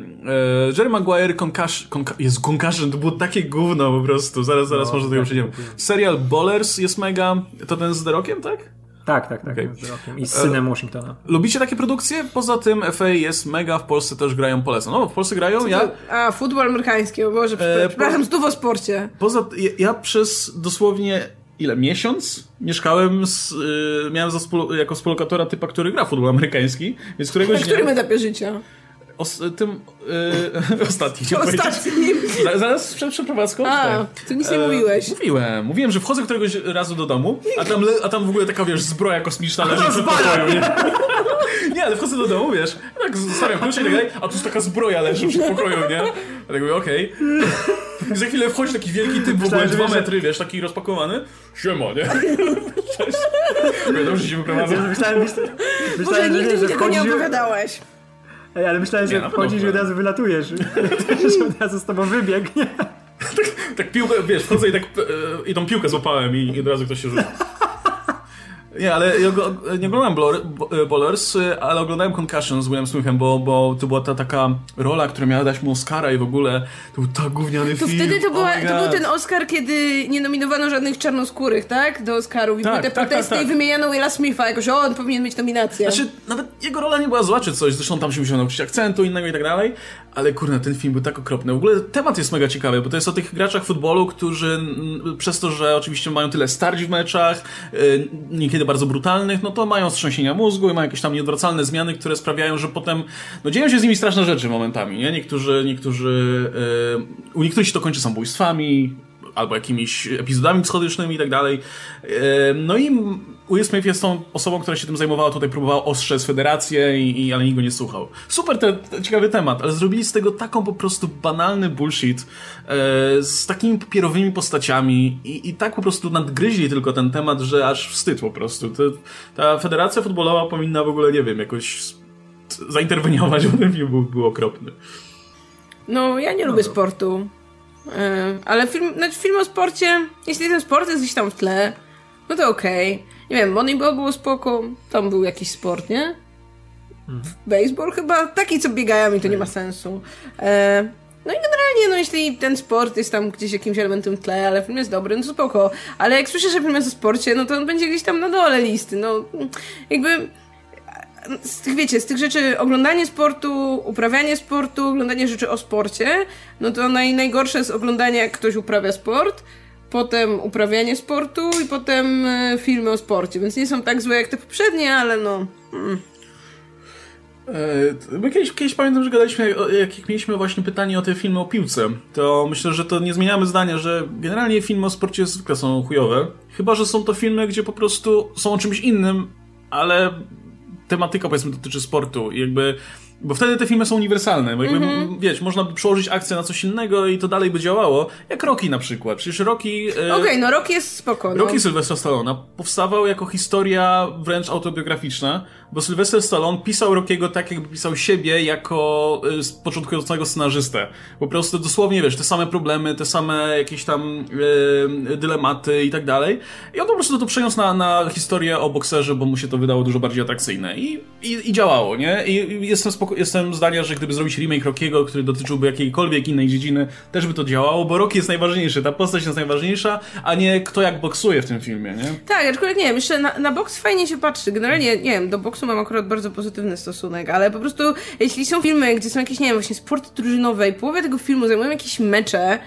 Jerry Maguire, Concussion, conca jest Concussion, to było takie gówno po prostu. Zaraz, zaraz No, może do tego tak, przejdziemy. Serial Ballers jest mega. To ten z The Rockiem, tak? Tak, tak, tak. Rockiem. I z synem Washingtona. Lubicie takie produkcje? Poza tym FA jest mega, w Polsce też grają, polecam. No, w Polsce grają, ja... A, futbol amerykański, o Boże, E, przepraszam, znów o sporcie. Poza, ja, ja przez dosłownie ile? Miesiąc mieszkałem z, y, miałem za współ, jako współlokatora typa, który gra w futbol amerykański, więc Na któregoś którym dnia... etapie życia? Os, tym... Y, powiedzieć. Ostatnim. Za- Zaraz przed przeprowadzką? A, Tak. ty nic nie mówiłeś. Mówiłem. Mówiłem, że wchodzę któregoś razu do domu, a tam, a tam w ogóle taka, wiesz, zbroja kosmiczna leży w pokoju, nie? Nie, ale wchodzę do domu, wiesz, tak zostawiam klucze i tak dalej, a tu jest taka zbroja leży w pokoju, nie? Ja tak mówię, okej. I za chwilę wchodzi taki wielki typ, w ogóle dwa metry, wiesz, taki rozpakowany. Siema, nie? Cześć. Mówię, dobrze się wyprowadzę. Myślałem, myślałem, Boże, myślałem że, nigdy nie, mi że tego nie opowiadałeś. Ej, ale myślałem, Nie, że pewno wchodzisz i od razu wylatujesz. że od razu z tobą wybiegnie. Tak piłkę, wiesz, wchodzę i tak e, i tą piłkę złapałem i, i od razu ktoś się rzucił. Nie, ale ja go, nie oglądałem Bo- e, Ballers, e, ale oglądałem Concussion z Willem Smithem, bo, bo to była ta taka rola, która miała dać mu Oscara i w ogóle to był tak gówniany To film. wtedy to, była, oh to był ten Oscar, kiedy nie nominowano żadnych czarnoskórych, tak? Do Oscarów i Tak, były te tak, protesty tak, tak. i wymieniano Willa Smitha, jakoś o, on powinien mieć nominację. Znaczy, nawet jego rola nie była zła czy coś, zresztą tam się musiał nauczyć akcentu innego i tak dalej, ale kurde, ten film był tak okropny. W ogóle temat jest mega ciekawy, bo to jest o tych graczach futbolu, którzy przez to, że oczywiście mają tyle starć w meczach, y, niekiedy bardzo brutalnych, no to mają wstrząsienia mózgu i mają jakieś tam nieodwracalne zmiany, które sprawiają, że potem, no dzieją się z nimi straszne rzeczy momentami, nie? Niektórzy, niektórzy, y, u niektórych się to kończy samobójstwami, albo jakimiś epizodami psychotycznymi i tak dalej. No i Will Smith jest tą osobą, która się tym zajmowała, tutaj próbowała ostrzec federację, i, i, ale nikt go nie słuchał. Super te, te, ciekawy temat, ale zrobili z tego taką po prostu banalny bullshit e, z takimi papierowymi postaciami i, i tak po prostu nadgryźli tylko ten temat, że aż wstyd po prostu. Te, ta federacja futbolowa powinna w ogóle, nie wiem, jakoś zainterweniować, bo ten film był, był okropny. No, ja nie lubię sportu. E, ale film, znaczy film o sporcie, jeśli ten sport jest gdzieś tam w tle, no to okej. Nie wiem, Moneyball było spoko, tam był jakiś sport, nie? baseball chyba, taki co biegają i to nie ma sensu. E, no i generalnie, no jeśli ten sport jest tam gdzieś jakimś elementem w tle, ale film jest dobry, no to spoko. Ale jak słyszę, że film jest o sporcie, no to on będzie gdzieś tam na dole listy, no jakby z tych, wiecie, z tych rzeczy oglądanie sportu, uprawianie sportu, oglądanie rzeczy o sporcie, no to naj, najgorsze jest oglądanie, jak ktoś uprawia sport, potem uprawianie sportu i potem e, filmy o sporcie, więc nie są tak złe jak te poprzednie, ale no... Mm. My kiedyś, kiedyś pamiętam, że gadaliśmy, jak mieliśmy właśnie pytanie o te filmy o piłce, to myślę, że to nie zmieniamy zdania, że generalnie filmy o sporcie zwykle są chujowe. Chyba, że są to filmy, gdzie po prostu są o czymś innym, ale tematyka powiedzmy dotyczy sportu. I jakby bo wtedy te filmy są uniwersalne, bo jakby, mm -hmm. wiesz, można by przełożyć akcję na coś innego i to dalej by działało, jak Rocky na przykład. Przecież Rocky... E... Okej, okay, no Rocky jest spoko. No. Rocky Sylwestra Stallona powstawał jako historia wręcz autobiograficzna, bo Sylwester Stallone pisał Rockiego tak, jakby pisał siebie jako y, początkującego scenarzystę. Po prostu dosłownie, wiesz, te same problemy, te same jakieś tam y, dylematy i tak dalej. I on po prostu to przeniósł na, na historię o bokserze, bo mu się to wydało dużo bardziej atrakcyjne. I, i, i działało, nie? I, i jestem, spoko- jestem zdania, że gdyby zrobić remake Rockiego, który dotyczyłby jakiejkolwiek innej dziedziny, też by to działało, bo Rocky jest najważniejszy, ta postać jest najważniejsza, a nie kto jak boksuje w tym filmie, nie? Tak, aczkolwiek nie wiem, jeszcze na, na boks fajnie się patrzy. Generalnie, nie wiem, do boksu mam akurat bardzo pozytywny stosunek, ale po prostu jeśli są filmy, gdzie są jakieś, nie wiem, właśnie sporty drużynowe i połowę tego filmu zajmują jakieś mecze,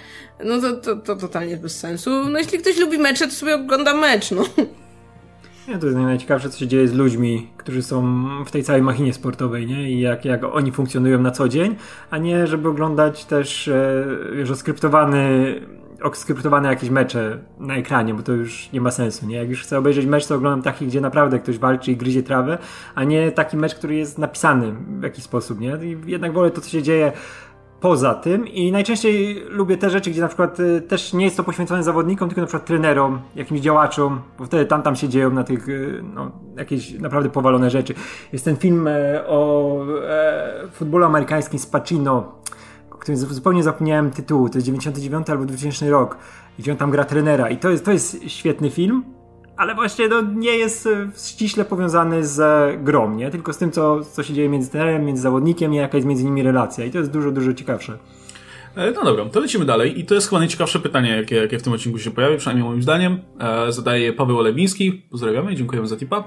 no to, to, to totalnie bez sensu. No jeśli ktoś lubi mecze, to sobie ogląda mecz, no. Ja to jest najciekawsze, co się dzieje z ludźmi, którzy są w tej całej machinie sportowej, nie? I jak, jak oni funkcjonują na co dzień, a nie żeby oglądać też, e, wiesz, oskryptowane jakieś mecze na ekranie, bo to już nie ma sensu, nie? Jak już chcę obejrzeć mecz, to oglądam taki, gdzie naprawdę ktoś walczy i gryzie trawę, a nie taki mecz, który jest napisany w jakiś sposób, nie? I jednak wolę to, co się dzieje poza tym i najczęściej lubię te rzeczy, gdzie na przykład y, też nie jest to poświęcone zawodnikom, tylko na przykład trenerom, jakimś działaczom, bo wtedy tam tam się dzieją na tych, y, no, jakieś naprawdę powalone rzeczy. Jest ten film e, o e, futbolu amerykańskim z Pacino, którym zupełnie zapomniałem tytułu, to jest 99 albo 2000 rok, gdzie on tam gra trenera. I to jest, to jest świetny film, ale właśnie no, nie jest e, ściśle powiązany z grą, nie? tylko z tym, co, co się dzieje między trenerem, między zawodnikiem i jaka jest między nimi relacja i to jest dużo, dużo ciekawsze. E, no dobra, to lecimy dalej i to jest chyba najciekawsze pytanie, jakie, jakie w tym odcinku się pojawi, przynajmniej moim zdaniem. E, zadaje Paweł Olewiński, pozdrawiamy i dziękujemy za tipa.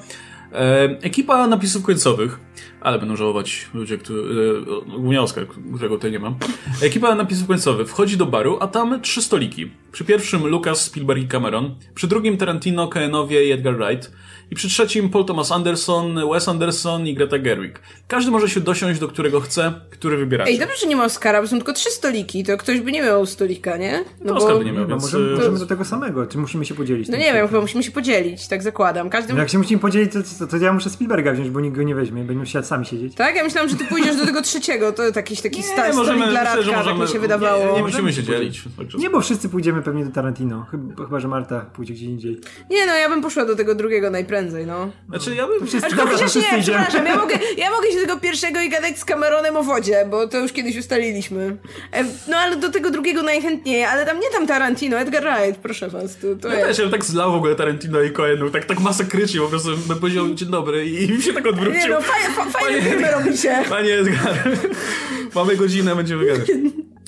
E, ekipa napisów końcowych, ale będą żałować ludzie, którzy, e, głównie Oskar, którego tutaj nie mam. Ekipa napisów końcowych wchodzi do baru, a tam trzy stoliki. Przy pierwszym Lucas, Spielberg i Cameron, przy drugim Tarantino, Koenowie i Edgar Wright, i przy trzecim Paul Thomas Anderson, Wes Anderson i Greta Gerwig. Każdy może się dosiąść do którego chce, który wybiera. Ej, dobrze, że nie ma Oscara, bo są tylko trzy stoliki, to ktoś by nie miał stolika, nie? No, to Oscar by nie miał, no, więc... Możemy, to... możemy do tego samego, czy musimy się podzielić? No nie wiem, chyba musimy się podzielić, tak zakładam. Każdy... No jak się musimy podzielić, to, to, to, ja muszę Spielberga wziąć, bo nikt go nie weźmie, będziemy musieli sami siedzieć. Tak? Ja myślałam, że ty pójdziesz do tego trzeciego, to jakiś taki sta- stolik dla Radka, możemy, tak mi się wydawało. Nie, nie musimy się dzielić. Nie, bo wszyscy pójdziemy pewnie do Tarantino, chyba, chyba, że Marta pójdzie gdzie indziej. Nie no, ja bym poszła do tego drugiego najprędzej, no. Znaczy ja bym... Wszyscy, dobra, nie, przepraszam, ja mogę, ja mogę się do tego pierwszego i gadać z Cameronem o wodzie, bo to już kiedyś ustaliliśmy. E, no ale do tego drugiego najchętniej, ale tam nie tam Tarantino, Edgar Wright, proszę was. To, to ja jest. też, ja bym tak zlał w ogóle Tarantino i Coenu, tak, tak masakrycznie po prostu bym powiedział dzień dobry i, mi się tak odwrócił. Nie no, fajne, fajne filmy robicie. Panie Edgar, mamy godzinę, będziemy gadać.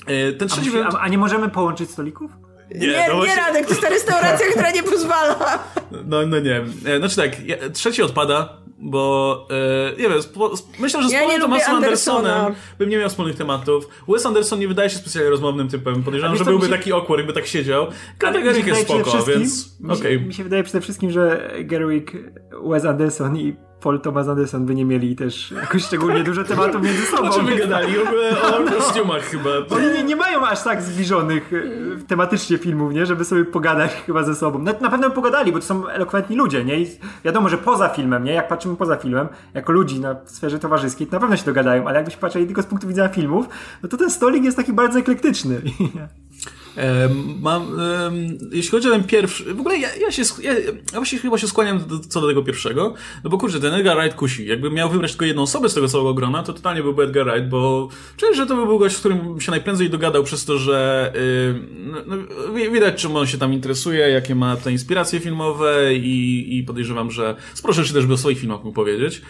E, ten trzeci a, a, a nie możemy połączyć stolików? Nie, nie, no właśnie... nie Radek, to jest ta restauracja, która nie pozwala. No, no nie. E, znaczy tak, trzeci odpada, bo e, nie wiem, spo, myślę, że z ja Paulem Thomasem Andersonem bym nie miał wspólnych tematów. Wes Anderson nie wydaje się specjalnie rozmownym typem. Podejrzewam, że byłby się... taki awkward, jakby tak siedział. Kategorik jest spoko, więc okej. Okay. Mi, mi się wydaje przede wszystkim, że Gerwig, Wes Anderson i Paul Thomas Anderson by nie mieli też jakoś szczególnie dużo tematów między sobą. O czym wygadali? W ogóle o kostiumach chyba. Oni nie, nie, mają aż tak zbliżonych e, tematycznie filmów, nie? Żeby sobie pogadać chyba ze sobą. Na, na pewno pogadali, bo to są elokwentni ludzie, nie? I wiadomo, że poza filmem, nie? Jak patrzymy poza filmem, jako ludzi na sferze towarzyskiej, to na pewno się dogadają, ale jakbyśmy patrzyli tylko z punktu widzenia filmów, no to ten stolik jest taki bardzo eklektyczny. Mam, jeśli chodzi o ten pierwszy, w ogóle ja, ja się, ja, ja chyba się skłaniam do, co do tego pierwszego, no bo kurczę, ten Edgar Wright kusi. Jakbym miał wybrać tylko jedną osobę z tego całego grona, to totalnie byłby Edgar Wright, bo czuję, że to by był gość, z którym się najprędzej dogadał przez to, że yy, no, widać, czym on się tam interesuje, jakie ma te inspiracje filmowe i, i podejrzewam, że sporo rzeczy też by o swoich filmach mógł powiedzieć.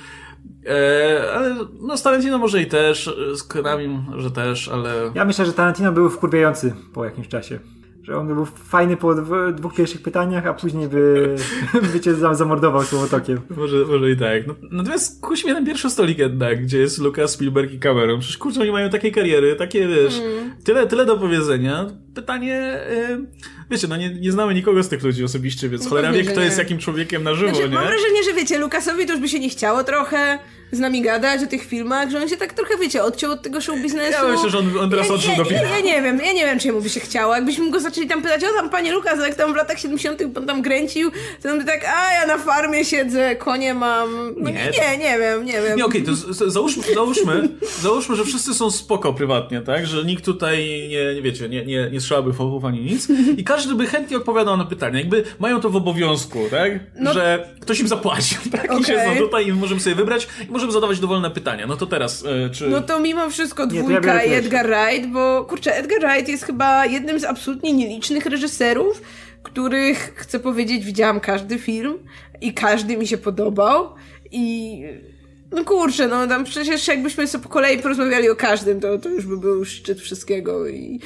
E, ale no z Tarantino może i też, z Konami że też, ale... Ja myślę, że Tarantino był wkurwiający po jakimś czasie. Że on był fajny po dwóch pierwszych pytaniach, a później by, by cię zamordował słowotokiem. Może, może i tak. No, natomiast kusi mnie ten pierwszy stolik jednak, gdzie jest Lucas, Spielberg i Cameron. Przecież kurczę, oni mają takie kariery, takie wiesz, mm. tyle, tyle do powiedzenia. Pytanie, yy, wiecie, no nie, nie znamy nikogo z tych ludzi osobiście, więc no cholera wie, kto jest jakim człowiekiem na żywo, znaczy, nie? Mam wrażenie, że wiecie, Lucasowi to już by się nie chciało trochę z nami gadać o tych filmach, że on się tak trochę, wiecie, odciął od tego show biznesu. Ja myślę, że on, on teraz odszedł do filmu. Ja, ja, nie wiem, ja nie wiem, czy mu by się chciało. Jakbyśmy go zaczęli tam pytać, o tam panie Lukas, jak tam w latach 70 pan tam kręcił, to on by tak, a ja na farmie siedzę, konie mam. No, nie, nie, nie wiem, nie wiem. Nie, okej, okay, to załóżmy, załóżmy, załóżmy, że wszyscy są spoko prywatnie, tak? Że nikt tutaj nie, nie wiecie, nie, nie, nie strzelałby fałów ani nic i każdy by chętnie odpowiadał na pytania. Jakby mają to w obowiązku, tak? No, że ktoś im zapłacił, tak? Okay. I siedzą tutaj i możemy sobie wybrać i możemy zadawać dowolne pytania. No to teraz, e, czy... No to mimo wszystko dwójka ja i Edgar Wright, bo kurczę, Edgar Wright jest chyba jednym z absolutnie nielicznych reżyserów, których, chcę powiedzieć, widziałam każdy film i każdy mi się podobał i... No kurczę, no tam przecież jakbyśmy sobie po kolei porozmawiali o każdym, to, to już by był szczyt wszystkiego i...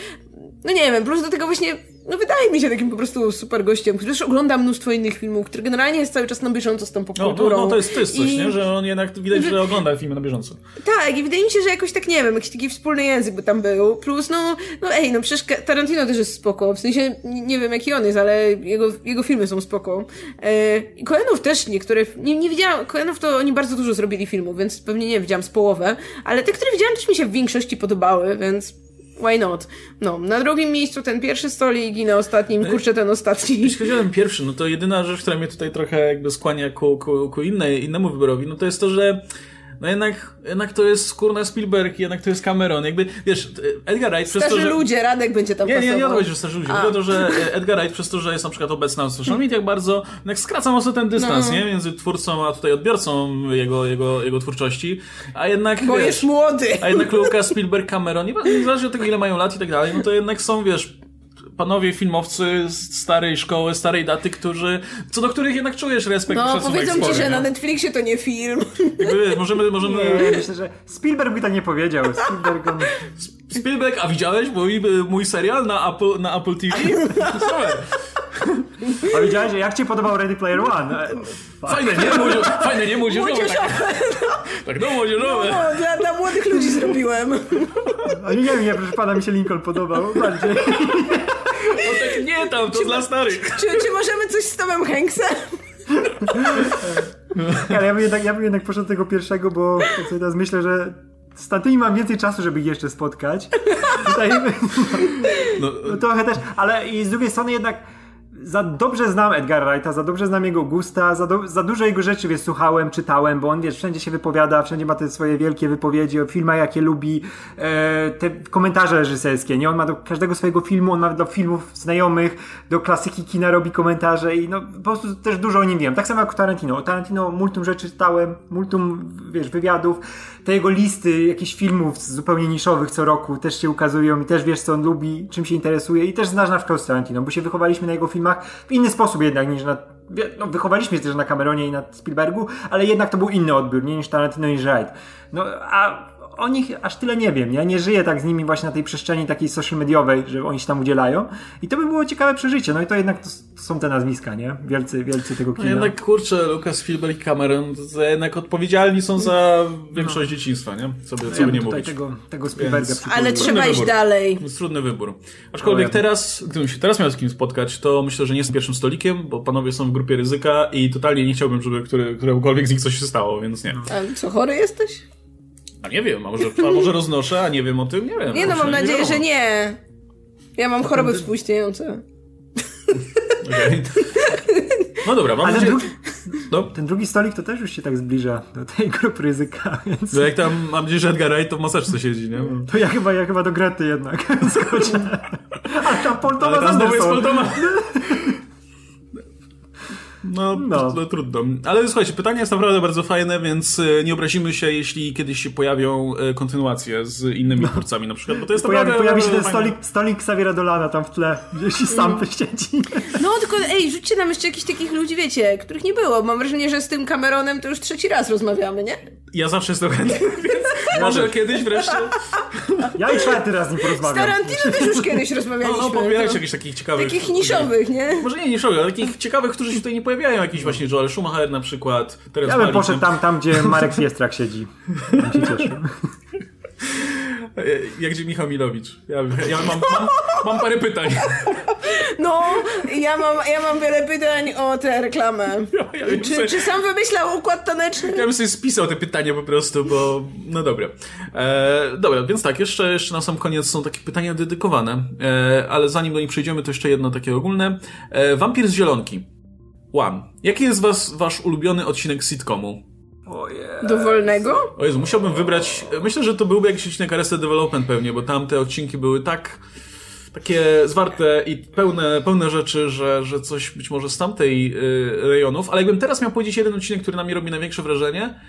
No nie wiem, plus do tego właśnie no wydaje mi się takim po prostu super gościem, który też ogląda mnóstwo innych filmów, który generalnie jest cały czas na bieżąco z tą popkulturą. No, no, no to, jest, to jest coś, I... nie? że on jednak widać, że ogląda filmy na bieżąco. Tak, i wydaje mi się, że jakoś tak, nie wiem, jakiś taki wspólny język by tam był. Plus, no, no ej, no przecież Tarantino też jest spoko, w sensie nie wiem jaki on jest, ale jego, jego filmy są spoko. E, I Koenów też niektóre, nie, nie widziałam, Koenów to oni bardzo dużo zrobili filmów, więc pewnie nie widziałam z połowę, ale te, które widziałam też mi się w większości podobały, więc why not? No, na drugim miejscu ten pierwszy stolik i na ostatnim, kurczę, ten ostatni. Jeśli chodzi o ten pierwszy, no to jedyna rzecz, która mnie tutaj trochę jakby skłania ku, ku, ku innej, innemu wyborowi, no to jest to, że no jednak, jednak to jest kurna Spielberg, jednak to jest Cameron. Jakby, wiesz, Edgar Wright starzy przez to, że... ludzie, Radek będzie tam Nie, pasował. nie, nie odchodzi, że starzy ludzie. Tylko to, że Edgar Wright przez to, że jest na przykład obecny na social mediach bardzo, jednak skraca mocno ten dystans, no. nie? Między twórcą a tutaj odbiorcą jego, jego, jego twórczości. A jednak, Bo wiesz, jest młody. A jednak Lucas, Spielberg, Cameron, nie zależy od tego, ile mają lat i tak dalej, no to jednak są, wiesz, panowie filmowcy z starej szkoły, starej daty, którzy, co do których jednak czujesz respekt No, powiedzą ci, że na Netflixie to nie film. Jakby, możemy, możemy... Nie, myślę, że Spielberg by tak nie powiedział. Spielberg... On... Spielberg, a widziałeś mój, mój serial na Apple, na Apple TV? Super. A widziałeś, jak ci podobał Ready Player One? Fajne, nie? Młodzież, fajne, nie? Młodzieżowe. Tak, tak no, młodzieżowe. No, dla, dla młodych ludzi zrobiłem. A nie, nie wiem, proszę pana, mi się Lincoln podobał bardziej. No tak nie tam, to czy, dla starych. Czy, czy możemy coś z Tomem Hanksem? Ale ja bym, jednak, ja bym jednak poszedł tego pierwszego, bo sobie teraz myślę, że z tamtymi mam więcej czasu, żeby ich jeszcze spotkać. Tutaj, no, no, trochę też, ale i z drugiej strony jednak za dobrze znam Edgar Wrighta, za dobrze znam jego gusta, za, do, za dużo jego rzeczy wiesz, słuchałem, czytałem, bo on wiesz, wszędzie się wypowiada, wszędzie ma te swoje wielkie wypowiedzi o filmach, jakie lubi, e, te komentarze reżyserskie, nie? On ma do każdego swojego filmu, on ma do filmów znajomych, do klasyki kina robi komentarze i no po prostu też dużo o nim wiem. Tak samo jak Tarantino. O Tarantino multum rzeczy czytałem, multum, wiesz, wywiadów, te jego listy jakichś filmów zupełnie niszowych co roku też się ukazują i też wiesz, co on lubi, czym się interesuje i też znasz na przykład Tarantino, bo się wychowaliśmy na jego filmach w inny sposób jednak niż na no, wychowaliśmy się też na Cameronie i na Spielbergu, ale jednak to był inny odbiór, nie niż Tarantino i Wright. No, a o nich aż tyle nie wiem. Ja nie żyję tak z nimi właśnie na tej przestrzeni takiej social mediowej, że oni się tam udzielają. I to by było ciekawe przeżycie. No i to jednak to, to są te nazwiska, nie? Wielcy, wielcy tego kina. No jednak kurczę, Lucas, Spielberg i Cameron to jednak odpowiedzialni są za większość no. dzieciństwa, nie? Co by, co ja by nie mówić. Tego, tego Spielberga Więc... Ale trzeba iść dalej. Jest trudny wybór. Aczkolwiek teraz, gdybym się teraz miał z kim spotkać, to myślę, że nie z pierwszym stolikiem, bo panowie są w grupie ryzyka i totalnie nie chciałbym, żeby który, któremukolwiek z nich coś się stało, więc nie. A co, chory jesteś? A nie wiem, a może, a może roznoszę, a nie wiem o tym, nie wiem. Nie no, mam nadzieję, że nie. Ja mam choroby współistniejące. Okay. No dobra, mam nadzieję... Drugi, no. Ten drugi stolik to też już się tak zbliża do tej grupy ryzyka, więc... No jak tam, mam nadzieję, że Edgar Wright to w maseczce siedzi, nie? To ja chyba, ja chyba do Grety jednak skoczę. A tam Paul Thomas Ale tam znowu jest Paul Thomas. No, no. no trudno. Ale słuchajcie, pytanie jest naprawdę bardzo fajne, więc e, nie obrazimy się, jeśli kiedyś się pojawią e, kontynuacje z innymi twórcami na przykład, bo to jest pojawi, naprawdę... Pojawi się ten stolik, stolik Xaviera Dolana tam w tle, gdzieś sam wyścieci. No, tylko ej, rzućcie nam jeszcze jakichś takich ludzi, wiecie, których nie było. Mam wrażenie, że z tym Cameronem to już trzeci raz rozmawiamy, nie? Ja zawsze jestem chętny, więc może kiedyś wreszcie... Ja i czwarty raz z nim porozmawiam. Z Tarantino też już kiedyś rozmawialiśmy. No, no pobierajcie jakichś takich ciekawych... Takich niszowych, nie? Może nie niszowych, ale takich ciekawych, którzy się tutaj nie pojawiają. Jakiś właśnie Joel Schumacher na przykład. ja bym poszedł tam, tam, gdzie Marek Fiestrak siedzi. Tam się cieszę. Jak gdzie Michał Milowicz. Ja, ja mam, mam, mam, parę pytań. No, ja mam, ja mam wiele pytań o tę reklamę. Ja, ja czy, czy, sam wymyślał układ taneczny? Ja bym sobie spisał te pytania po prostu, bo no dobra. E, dobra, więc tak, jeszcze, jeszcze na sam koniec są takie pytania dedykowane, e, ale zanim do nich przejdziemy, to jeszcze jedno takie ogólne. E, Wampir z Zielonki. One. Jaki jest was, wasz ulubiony odcinek sitcomu? Dowolnego? O Jezu, musiałbym wybrać. Myślę, że to byłby jakiś odcinek Arrested Development pewnie, bo tam te odcinki były tak takie zwarte i pełne, pełne rzeczy, że, że coś być może z tamtej y, rejonów, ale jakbym teraz miał powiedzieć jeden odcinek, który na mnie robi największe wrażenie,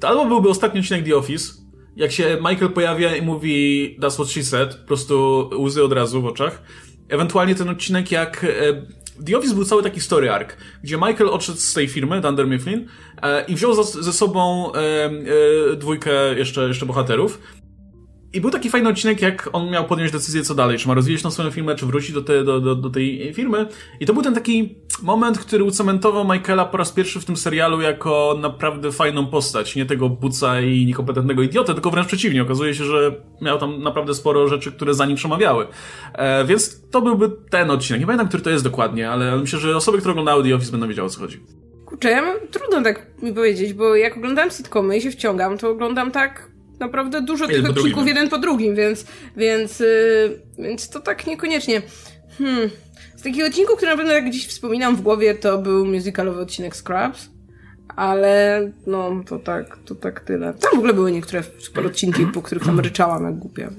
to albo byłby ostatni odcinek The Office, jak się Michael pojawia i mówi That's what she said, po prostu łzy od razu w oczach. Ewentualnie ten odcinek, jak e, The Office był cały taki story arc, gdzie Michael odszedł z tej firmy, Dunder Mifflin, e, i wziął ze sobą e, dwójkę jeszcze, jeszcze bohaterów. I był taki fajny odcinek, jak on miał podjąć decyzję, co dalej, czy ma rozwijać tą swoją firmę, czy wrócić do, te, do, do, do tej firmy. I to był ten taki moment, który ucementował Michaela po raz pierwszy w tym serialu jako naprawdę fajną postać. Nie tego buca i niekompetentnego idiotę, tylko wręcz przeciwnie. Okazuje się, że miał tam naprawdę sporo rzeczy, które za nim przemawiały. E, więc to byłby ten odcinek. Nie pamiętam, który to jest dokładnie, ale myślę, że osoby, które oglądały The Office będą wiedziały, o co chodzi. Kurczę, ja mam, trudno tak mi powiedzieć, bo jak oglądam sitcomy i się wciągam, to oglądam tak naprawdę dużo jeden tych odcinków jeden po drugim, więc, więc, yy, więc to tak niekoniecznie. Hmm. Z takich odcinków, które na pewno jak gdzieś wspominam w głowie, to był musicalowy odcinek Scrubs. Ale no, to tak, to tak tyle. Tam w ogóle były niektóre super odcinki, po których tam ryczałam jak głupia.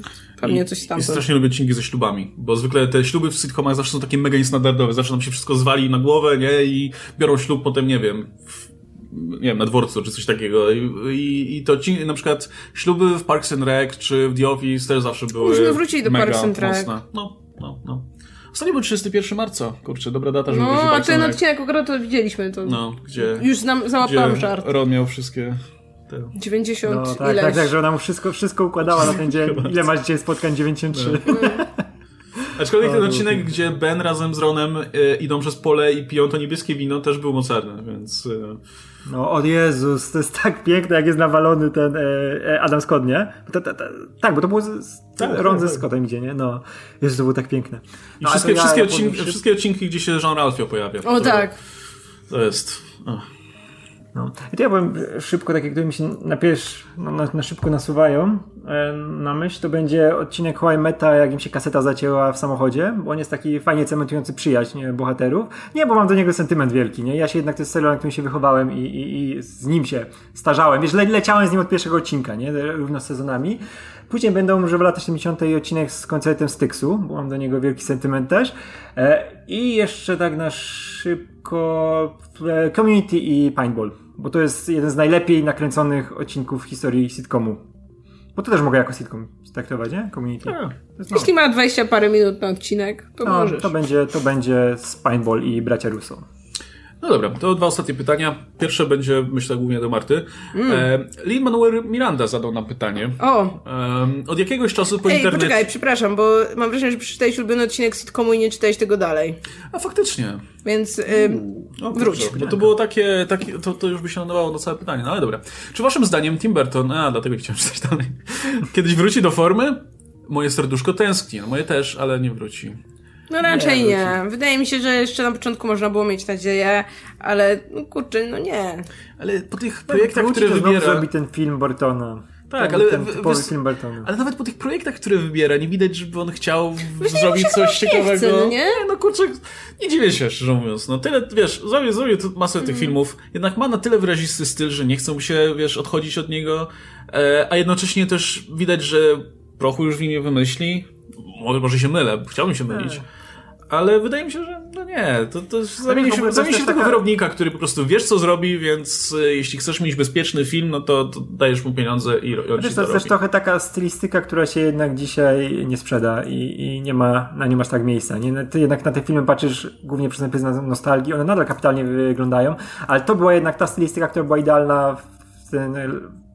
Pewnie coś tam. I strasznie lubię odcinki ze ślubami, bo zwykle te śluby w sitcomach zawsze są takie mega niestandardowe. Zawsze nam się wszystko zwali na głowę, nie? I biorą ślub potem, nie wiem, w nie wiem, na dworcu czy coś takiego. I, i, i to ci, na przykład śluby w Parks and Rec czy w The Office też zawsze były. Musimy wrócić do Parks and Rec. No, no, no. Ostatnio był 31 marca, kurczę, dobra data, żeby No, a ten odcinek akurat to widzieliśmy. To no, gdzie... Już znam, załapałam żart. Ron miał wszystkie... Te... 90 no, tak, ileś. tak, tak, że ona mu wszystko, wszystko układała na ten dzień. Ile masz dzisiaj spotkań? 93. No. Aczkolwiek ten odcinek, gdzie Ben razem z Ronem y, idą przez pole i piją to niebieskie wino, też był mocarny, więc... No, o Jezus, to jest tak piękne, jak jest nawalony ten e, e Adam Scott, nie? To, to, to, tak, bo to było z, z tak, tak, ze tak. Scottem idzie, nie? No, Jezus, to było tak piękne. I no, wszystkie, wszystkie, ja, odcinki, się... wszystkie odcinki, gdzie się Jean Ralphio pojawia. O tak. To jest... No. I to ja powiem szybko, takie, które mi się na, pierwszy, no, na, na, szybko nasuwają e, na myśl, to będzie odcinek Hawaii Meta, jak im się kaseta zacięła w samochodzie, bo on jest taki fajnie cementujący przyjaźń bohaterów. Nie, bo mam do niego sentyment wielki, nie? Ja się jednak, to jest serial, na którym się wychowałem i, i, i z nim się starzałem. Wiesz, le, leciałem z nim od pierwszego odcinka, nie? Równo z sezonami. Później będą może w latach 70. odcinek z koncertem Styxu, bo mam do niego wielki sentyment też. E, I jeszcze tak na szybko e, Community i Paintball, bo to jest jeden z najlepiej nakręconych odcinków w historii sitcomu. Bo to też mogę jako sitcom traktować, nie? Community. A, Jeśli ma 20 parę minut na odcinek, to no, możesz. To będzie, to będzie Paintball i Bracia Russo. No dobra, to dwa ostatnie pytania. Pierwsze będzie, myślę, głównie do Marty. Mm. E, Lin Manuel Miranda zadał nam pytanie. O! E, od jakiegoś czasu po Ej, internecie... poczekaj, przepraszam, bo mam wrażenie, że przeczytałeś ulubiony odcinek sitcomu i nie czytałeś tego dalej. A faktycznie. Więc y, no, wróć. Bo to było takie, takie to, to już by się nadawało do całe pytanie, no ale dobra. Czy waszym zdaniem Tim Burton, a dlatego chciałem czytać dalej, kiedyś wróci do formy? Moje serduszko tęskni, no moje też, ale nie wróci. No raczej nie, nie. Wydaje mi się, że jeszcze na początku można było mieć nadzieję, ale no kurczę, no nie. Ale po tych projektach, które wybiera... zrobi ten film Bartona. Tak, ale, ten typowy film Bartona. ale nawet po tych projektach, które wybiera, nie widać, żeby on chciał zrobić coś ciekawego. Chce, no nie? no kurczę, nie dziwię się, szczerze mówiąc. No tyle, wiesz, zrobię, zrobię masę mm. tych filmów, jednak ma na tyle wyrazisty styl, że nie chcą mu się, wiesz, odchodzić od niego, e, a jednocześnie też widać, że prochu już w nim nie wymyśli. Może, może się mylę, chciałbym się mylić. Tak ale wydaje mi się, że no nie, to, to zamieni się, zamieni się w tego taka... wyrobnika, który po prostu wiesz, co zrobi, więc e, jeśli chcesz mieć bezpieczny film, no to, to dajesz mu pieniądze i, on wiesz, to jest też trochę taka stylistyka, która się jednak dzisiaj nie sprzeda i, i nie ma, na nie masz tak miejsca. Nie? Ty jednak na te filmy patrzysz głównie przez pryzmat nostalgii, one nadal kapitalnie wyglądają, ale to była jednak ta stylistyka, która była idealna w ten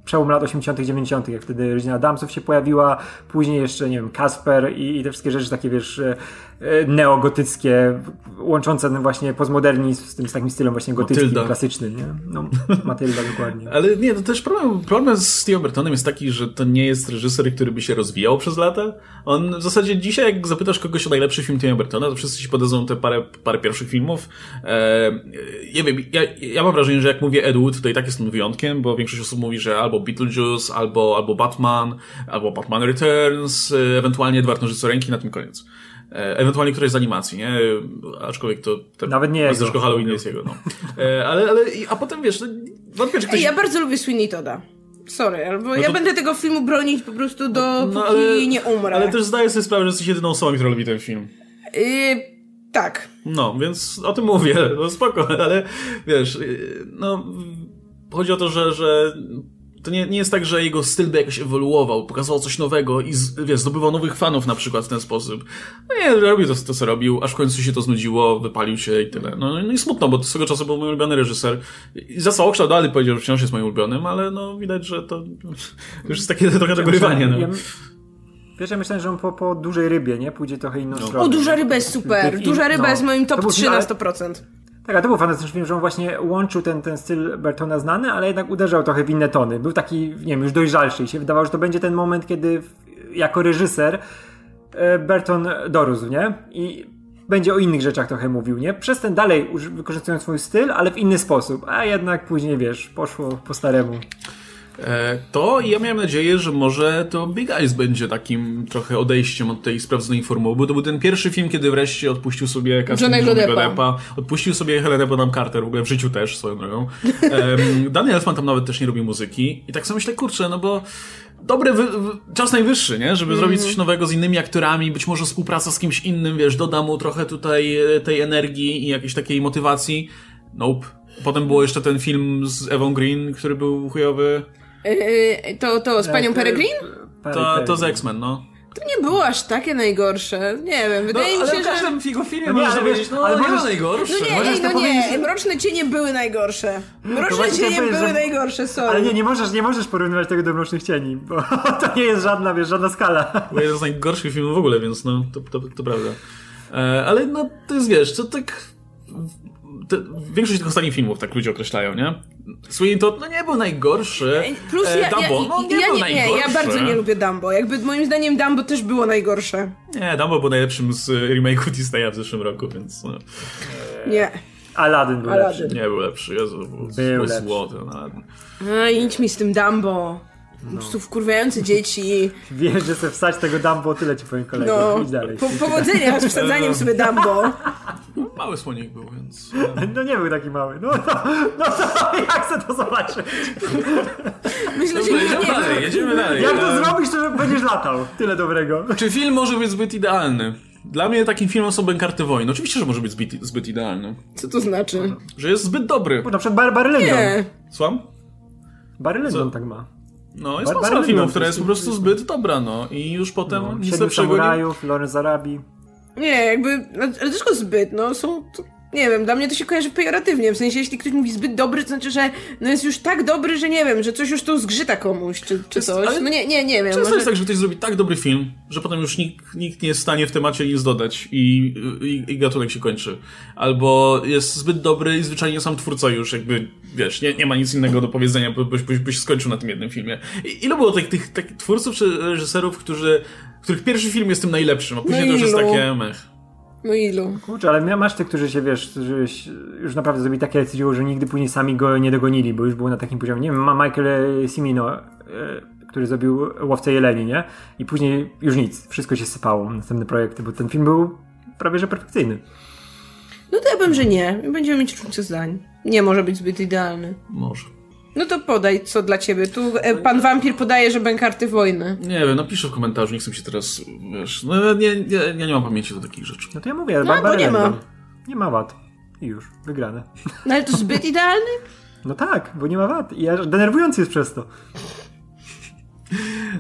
przełom lat 80., 90., jak wtedy rodzina Adamsów się pojawiła, później jeszcze, nie wiem, Kasper i, i te wszystkie rzeczy takie, wiesz, neogotyckie, łączące właśnie postmodernizm z tym z takim stylem właśnie gotyckim, Matylda. klasycznym, nie? No, Matylda, dokładnie. Ale nie, to też problem, problem z Steve Burtonem jest taki, że to nie jest reżyser, który by się rozwijał przez lata. On w zasadzie dzisiaj, jak zapytasz kogoś o najlepszy film Tima Burtona, to wszyscy ci podadzą te parę, parę pierwszych filmów. E, nie wiem, ja, ja mam wrażenie, że jak mówię Ed Wood, to i tak jestem wyjątkiem, bo większość osób mówi, że albo Beetlejuice, albo, albo Batman, albo Batman Returns, y, ewentualnie Edward Nożyco Ręki, na tym koniec. E, ewentualnie któreś z animacji, nie? Aczkolwiek to... to Nawet nie jest. Tylko Halloween jest jego, no. E, ale, ale, a potem wiesz, wątpię, czy ktoś... Ej, ja bardzo lubię Sweeney Toda. Sorry, albo no to... ja będę tego filmu bronić po prostu do no, ale, nie umrę. Ale też zdaję sobie sprawę, że jesteś jedyną osobą, która lubi ten film. Yy, tak. No, więc o tym mówię, no spoko, ale wiesz, y, no chodzi o to, że, że to nie, nie jest tak, że jego styl by jakoś ewoluował, pokazywał coś nowego i wiesz, zdobywał nowych fanów na przykład w ten sposób. No nie, robił to, to co robił, aż w końcu się to znudziło, wypalił się i tyle. No, no i smutno, bo swego czasu był mój ulubiony reżyser. I za całokształt dalej powiedział, że wciąż jest moim ulubionym, ale no widać, że to, to już jest takie trochę dogrywanie. No. Wiesz, ja myślałem, że on po, po dużej rybie, nie? Pójdzie trochę inną no. stronę. O, duża ryba jest super. Duża ryba no. jest moim top 3 na 100%. Tak, a to był fantastyczny film, że on właśnie łączył ten, ten styl Bertona znany, ale jednak uderzał trochę w inne tony. Był taki, nie wiem, już dojrzalszy i się wydawało, że to będzie ten moment, kiedy jako reżyser e, Berton dorósł, nie? I będzie o innych rzeczach trochę mówił, nie? Przez ten dalej wykorzystując swój styl, ale w inny sposób. A jednak później, wiesz, poszło po staremu. E, to ja miałem nadzieję, że może to Big Eyes będzie takim trochę odejściem od tej sprawdzonej formuły, bo to był ten pierwszy film, kiedy wreszcie odpuścił sobie Johnny'ego Deppa. Deppa. Odpuścił sobie Helenę Bonham Carter, w ogóle w życiu też, swoją drogą. Um, Daniel Elfman tam nawet też nie robi muzyki i tak sobie myślę, kurczę, no bo dobry, wy, czas najwyższy, nie? Żeby mm. zrobić coś nowego z innymi aktorami, być może współpraca z kimś innym, wiesz, doda mu trochę tutaj e, tej energii i jakiejś takiej motywacji. Nope. Potem było jeszcze ten film z Ewą Green, który był chujowy. Yy, to, to z panią Peregrin? To, to z X-Men, no. To nie było aż takie najgorsze. Nie wiem, wydaje no, mi się, że... w każdym figu filmie no, możesz powiedzieć, no, ale nie najgorsze. No nie, ej, no nie, Mroczne Cienie były najgorsze. Mroczne Cienie były że... najgorsze, sorry. Ale nie, nie możesz, nie możesz porównywać tego do Mrocznych Cieni, bo to nie jest żadna, wiesz, żadna skala. Bo jeden z najgorszych filmów w ogóle, więc no, to, to, to prawda. E, ale no, to jest, wiesz, to tak te, większość tych ostatnich filmów tak ludzie określają, nie? Sweeney to no nie był najgorszy. Plus ja, Dumbo, ja, no nie ja, był nie, najgorszy. Nie, ja bardzo nie lubię Dumbo. Jakby moim zdaniem Dumbo też było najgorsze. Nie, Dumbo był najlepszym z remake'u Disneya w zeszłym roku, więc... No. Nie. Aladdin był Aladdin. lepszy. Nie był lepszy, Jezu, był, był lepszy. złoty Aladdin. A, idź mi z tym Dumbo. No. Po prostu wkurwiające dzieci. Wiesz, że chcę wstać tego Dumbo, tyle ci powiem kolego. No, Idź dalej. Po, powodzenia z wsadzaniem sobie Dumbo. Mały słonik był, więc... No nie był taki mały. No to, no to jak chcę to zobaczyć? Myślę, że jedziemy nie dalej, jedziemy dalej. Jak to zrobisz, to będziesz latał. Tyle dobrego. Czy film może być zbyt idealny? Dla mnie takim filmem są Bękarty Wojny. Oczywiście, że może być zbyt, zbyt idealny. Co to znaczy? Że jest zbyt dobry. Bo na przykład Bar Barry Lyndon. Nie. Słucham? Barry Lyndon tak ma. No, jest masa filmów, która jest po prostu zbyt dobra, no. I już potem no, nic lepszego... Samurajów, nie... Lawrence Arabi. Nie, jakby, ale tylko zbyt, no, są, to, nie wiem, dla mnie to się kojarzy pejoratywnie, w sensie, jeśli ktoś mówi zbyt dobry, to znaczy, że no jest już tak dobry, że nie wiem, że coś już tu zgrzyta komuś, czy, czy coś, ale no nie, nie, nie wiem. Często może... jest tak, że ktoś zrobi tak dobry film, że potem już nikt, nikt nie jest w stanie w temacie nic dodać i, i, i gatunek się kończy. Albo jest zbyt dobry i zwyczajnie sam twórca już jakby, wiesz, nie, nie ma nic innego do powiedzenia, byś, byś, byś skończył na tym jednym filmie. I, ile było tych, tych, tych twórców czy reżyserów, którzy, których pierwszy film jest tym najlepszym, a później no to już jest takie mech. No ilu? Kurczę, ale masz tych, którzy się, wiesz, którzy już naprawdę zrobili takie decyzje, że nigdy później sami go nie dogonili, bo już był na takim poziomie. Nie wiem, ma Michael Cimino, e, który zrobił Łowcę Jeleni, nie? I później już nic, wszystko się sypało, następne projekty, bo ten film był prawie że perfekcyjny. No to ja bym, że nie. Będziemy mieć różnicę zdań. Nie może być zbyt idealny. Może. No to podaj, co dla ciebie. Tu e, pan wampir podaje, że bękarty wojny. Nie wiem, napiszę w komentarzu, nie chcę się teraz, wiesz, no nie, nie, ja nie mam pamięci do takich rzeczy. No to ja mówię, No, Barbara bo nie ma. Nie ma wad. I już, wygrane. No ale to zbyt idealny? No tak, bo nie ma wad. I aż denerwujący jest przez to.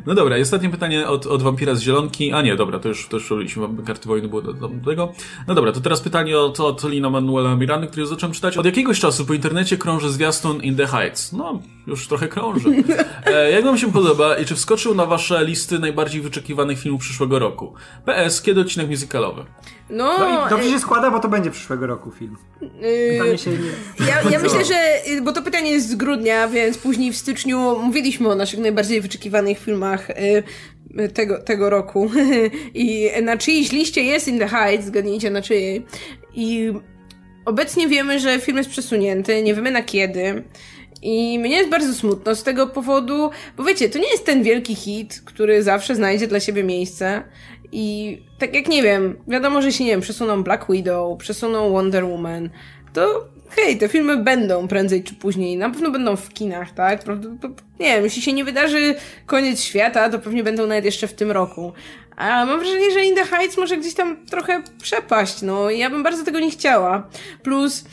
No dobra, i ostatnie pytanie od, od wampira z zielonki. A nie, dobra, to już, to już robiliśmy, karty wojny było do, do, tego. No dobra, to teraz pytanie od, od Lina Manuela Mirandy, który zacząłem czytać. Od jakiegoś czasu po internecie krąży zwiastun In the Heights. No, już trochę krąży. E, jak wam się podoba i czy wskoczył na wasze listy najbardziej wyczekiwanych filmów przyszłego roku? PS, kiedy odcinek musicalowy? No, No i dobrze e, się składa, bo to będzie przyszłego roku film. y, Pytanie się nie... Ja, ja myślę, że, bo to pytanie jest z grudnia, więc później w styczniu mówiliśmy o naszych najbardziej wyczekiwanych filmach y, tego, tego roku. I na czyjejś liście jest In the Heights, zgadnijcie na czyjej. I obecnie wiemy, że film jest przesunięty, nie wiemy na kiedy. I mnie jest bardzo smutno z tego powodu, bo wiecie, to nie jest ten wielki hit, który zawsze znajdzie dla siebie miejsce. I tak jak nie wiem, wiadomo, że się nie wiem, przesuną Black Widow, przesuną Wonder Woman, to hej, te filmy będą prędzej czy później, na pewno będą w kinach, tak? Nie wiem, jeśli się nie wydarzy koniec świata, to pewnie będą nawet jeszcze w tym roku. A mam wrażenie, że In the Heights może gdzieś tam trochę przepaść, no i ja bym bardzo tego nie chciała. Plus,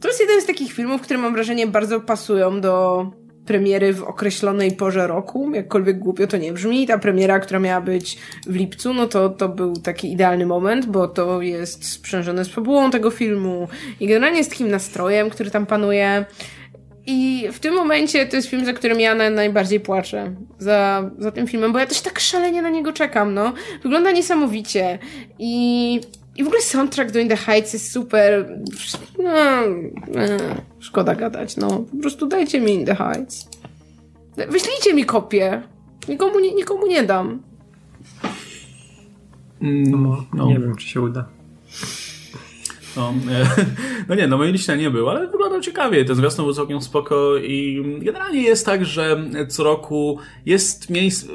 to jest jeden z takich filmów, które mam wrażenie bardzo pasują do premiery w określonej porze roku, jakkolwiek głupio to nie brzmi. Ta premiera, która miała być w lipcu, no to, to był taki idealny moment, bo to jest sprzężone z fabułą tego filmu i generalnie z takim nastrojem, który tam panuje. I w tym momencie to jest film, za którym ja na, najbardziej płaczę. Za, za tym filmem, bo ja też tak szalenie na niego czekam, no. Wygląda niesamowicie. I, i w ogóle soundtrack do In the Heights jest super. No, e, szkoda gadać, no. Po prostu dajcie mi In the Heights. Wyślijcie mi kopię. Nikomu nie, nikomu nie dam. Mm, no. Nie wiem, czy się uda. No, e, no nie, no mojej liście nie był, ale wyglądał ciekawie. Ten zwiastun był całkiem spoko i generalnie jest tak, że co roku jest miejsce,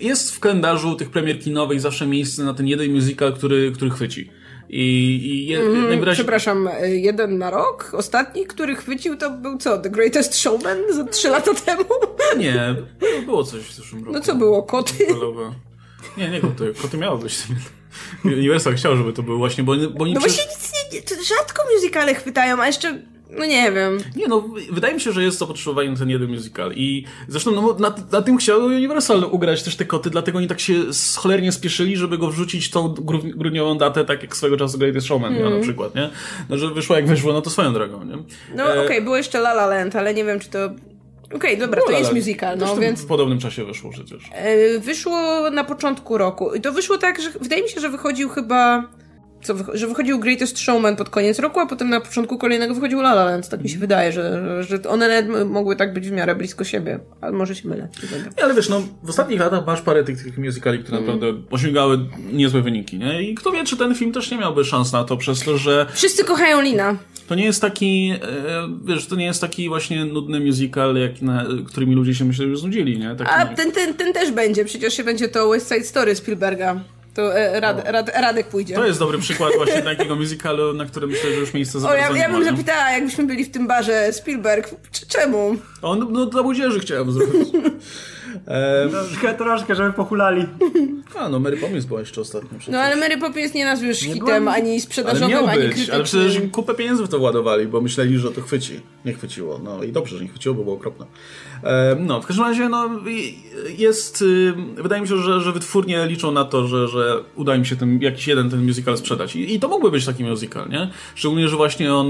jest w kalendarzu tych premier kinowych zawsze miejsce na ten jeden musical, który, który chwyci. I, i je, Mm, najwyraźniej... przepraszam, e, jeden na rok? Ostatni, który chwycił, to był co? The Greatest Showman za trzy lata temu? Nie, było coś w zeszłym roku. No co było? Koty? Nie, nie koty. Koty miało być. Universal chciał, żeby to było właśnie, bo, bo oni No przecież... właśnie nic nie, rzadko musicale chwytają, a jeszcze, no nie wiem. Nie no, wydaje mi się, że jest zapotrzebowanie na ten jeden musical i zresztą no, na, na tym chciał Universal ugrać też te koty, dlatego oni tak się cholernie spieszyli, żeby go wrzucić tą gru- grudniową datę, tak jak swego czasu Greatest Showman miał na przykład, nie? No, że wyszło jak wyszło, no to swoją drogą, nie? No E, okej, było jeszcze La La Land, ale nie wiem, czy to... Okej, dobra, to no, jest ale musical, no więc... w podobnym czasie wyszło przecież. E, Wyszło na początku roku. I to wyszło tak, że wydaje mi się, że wychodził chyba. Co, że wychodził Greatest Showman pod koniec roku, a potem na początku kolejnego wychodził La La Land. Tak mi się wydaje, że, że one mogły tak być w miarę blisko siebie. Ale może się mylę. Nie ale wiesz, no w ostatnich latach masz parę tych, tych musicali, które Mm. naprawdę osiągały niezłe wyniki, nie? I kto wie, czy ten film też nie miałby szans na to, przez to, że Wszyscy kochają Lina. To nie jest taki, e, wiesz, to nie jest taki właśnie nudny musical, jak na, którymi ludzie się myślę, że znudzili, nie? Taki, A ten, ten, ten też będzie. Przecież się będzie to West Side Story Spielberga. To e, Rad, Rad, Radek pójdzie. To jest dobry przykład właśnie takiego musicalu, na którym myślę, że już miejsce za o, ja, ja bym zapytała, jakbyśmy byli w tym barze Spielberg, czemu? On, no dla młodzieży chciałem zrobić. Troszkę, troszkę, żeby pochulali. a, no Mary Poppins była jeszcze ostatnio przecież. No ale Mary Poppins nie nazwiesz hitem, byłem- ani ale sprzedażowym, miał ani być, krytycznym. ale przecież kupę pieniędzy w to władowali, bo myśleli, że to chwyci. Nie chwyciło. No i dobrze, że nie chwyciło, bo było okropne. No, w każdym razie, no, jest, y, wydaje mi się, że, że wytwórnie liczą na to, że, że uda im się ten, jakiś jeden ten musical sprzedać. I, I to mógłby być taki musical, nie? Szczególnie, że właśnie on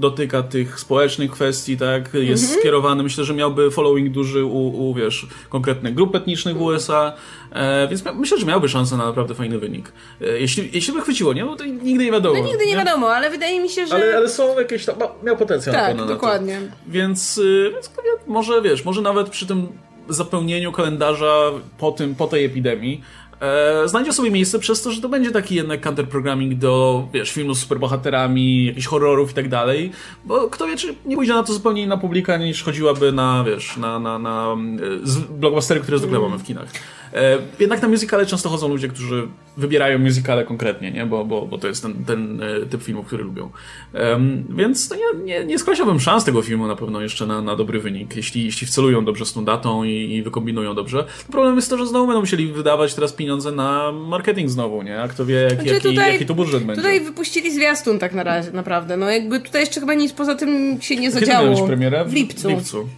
dotyka tych społecznych kwestii, tak? Jest Mhm. skierowany, myślę, że miałby following duży u, u wiesz, konkretnych grup etnicznych w USA, e, więc myślę, że miałby szansę na naprawdę fajny wynik. E, jeśli, jeśli by chwyciło, nie? Bo to nigdy nie wiadomo. No nigdy nie wiadomo, ale wydaje mi się, że... Ale, ale są jakieś tam, miał potencjał na tak, na to. dokładnie. Więc, y, więc kto wie, może wiesz, może nawet przy tym zapełnieniu kalendarza po tym, po tej epidemii e, znajdzie sobie miejsce przez to, że to będzie taki jednak counterprogramming do, wiesz, filmów z superbohaterami, jakichś horrorów i tak dalej, bo kto wie, czy nie pójdzie na to zupełnie inna publika niż chodziłaby na, wiesz, na, na, na e, z- blockbustery, które zwykle mamy w kinach. E, jednak na musicale często chodzą ludzie, którzy wybierają musicale konkretnie, nie? Bo, bo, bo to jest ten, ten e, typ filmów, który lubią. Um, więc no nie, nie, nie skreślałbym szans tego filmu na pewno jeszcze na, na dobry wynik, jeśli, jeśli wcelują dobrze z tą datą i, i wykombinują dobrze. Problem jest to, że znowu będą musieli wydawać teraz pieniądze na marketing znowu, nie? A kto wie, znaczy, jaki, tutaj, jaki to budżet będzie. Tutaj wypuścili zwiastun tak na razie, naprawdę. No jakby tutaj jeszcze chyba nic poza tym się nie zadziało. Kiedy premierę? W lipcu. W lipcu.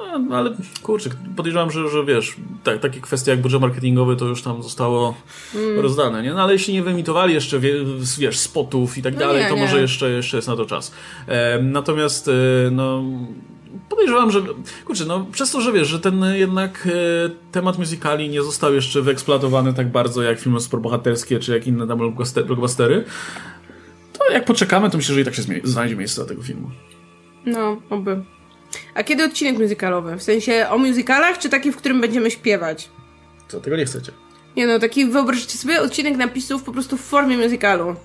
No, no, ale kurczę, podejrzewam, że, że wiesz, tak, takie kwestie jak budżet marketingowy to już tam zostało mm. rozdane, nie? No ale jeśli nie wyemitowali jeszcze, wiesz, spotów i tak no dalej, nie, to nie. może jeszcze, jeszcze jest na to czas. E, natomiast, e, no podejrzewam, że kurczę, no przez to, że wiesz, że ten jednak e, temat musicali nie został jeszcze wyeksploatowany tak bardzo jak filmy superbohaterskie czy jak inne tam blockbustery, to jak poczekamy, to myślę, że i tak się znajdzie miejsce dla tego filmu. No, oby. A kiedy odcinek muzykalowy? W sensie o muzykalach, czy taki, w którym będziemy śpiewać? Co, tego nie chcecie? Nie no, taki wyobraźcie sobie odcinek napisów po prostu w formie muzykalu.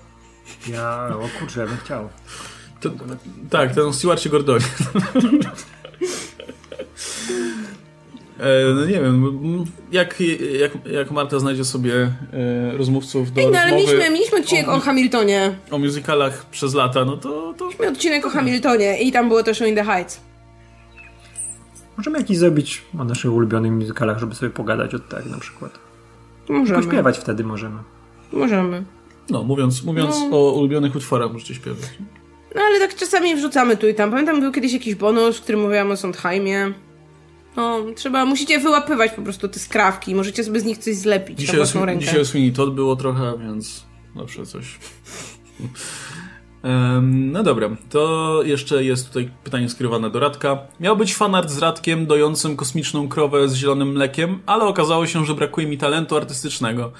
Ja, o kurczę, ja bym chciał. To, tak, ten Stewart Gordonie. E, no nie wiem, jak, jak, jak Marta znajdzie sobie e, rozmówców do Ej, no, ale mieliśmy, mieliśmy odcinek o, o, Hamiltonie. O musicalach przez lata, no to... to... Mieliśmy odcinek o Hamiltonie i tam było też o In the Heights. Możemy jakiś zrobić o naszych ulubionych musicalach, żeby sobie pogadać od tak na przykład. Możemy. Pośpiewać wtedy możemy. Możemy. No, mówiąc, mówiąc no. o ulubionych utworach możecie śpiewać. No, ale tak czasami wrzucamy tu i tam. Pamiętam, był kiedyś jakiś bonus, w którym mówiłam o Sondheimie. No, trzeba, musicie wyłapywać po prostu te skrawki. Możecie sobie z nich coś zlepić dzisiaj na własną rękę. Dzisiaj o Sweeney Todd było trochę, więc zawsze coś... No dobra, to jeszcze jest tutaj pytanie skierowane do Radka. Miał być fanart z Radkiem dojącym kosmiczną krowę z zielonym mlekiem, ale okazało się, że brakuje mi talentu artystycznego.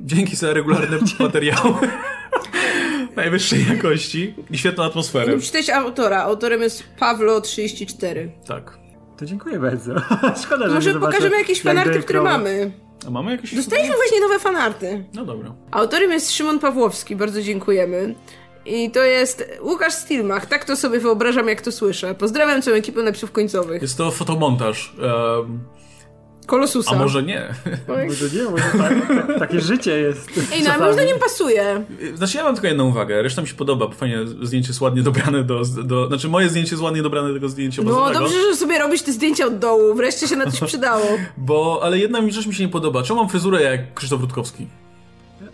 Dzięki za regularne materiały najwyższej jakości i świetną atmosferę. Przeczytać autora. Autorem jest Pawlo34. Tak. To dziękuję bardzo. Szkoda, że Może pokażemy jakieś fanarty, które mamy. A mamy jakieś... Dostaliśmy właśnie nowe fanarty. No dobra. Autorem jest Szymon Pawłowski, bardzo dziękujemy. I to jest Łukasz Stilmach. Tak to sobie wyobrażam, jak to słyszę. Pozdrawiam całą ekipę napisów końcowych. Jest to fotomontaż. Um... Kolosusa. A może nie? Może nie, może tak, tak, takie życie jest. Ej, no ale zdaniem pasuje. Znaczy ja mam tylko jedną uwagę, reszta mi się podoba, bo fajnie zdjęcie jest ładnie dobrane do, do... Znaczy moje zdjęcie jest ładnie dobrane do tego zdjęcia No dobrze, że sobie robisz te zdjęcia od dołu, wreszcie się na coś przydało. bo, ale jedna mi rzecz mi się nie podoba. Czemu mam fryzurę jak Krzysztof Rutkowski?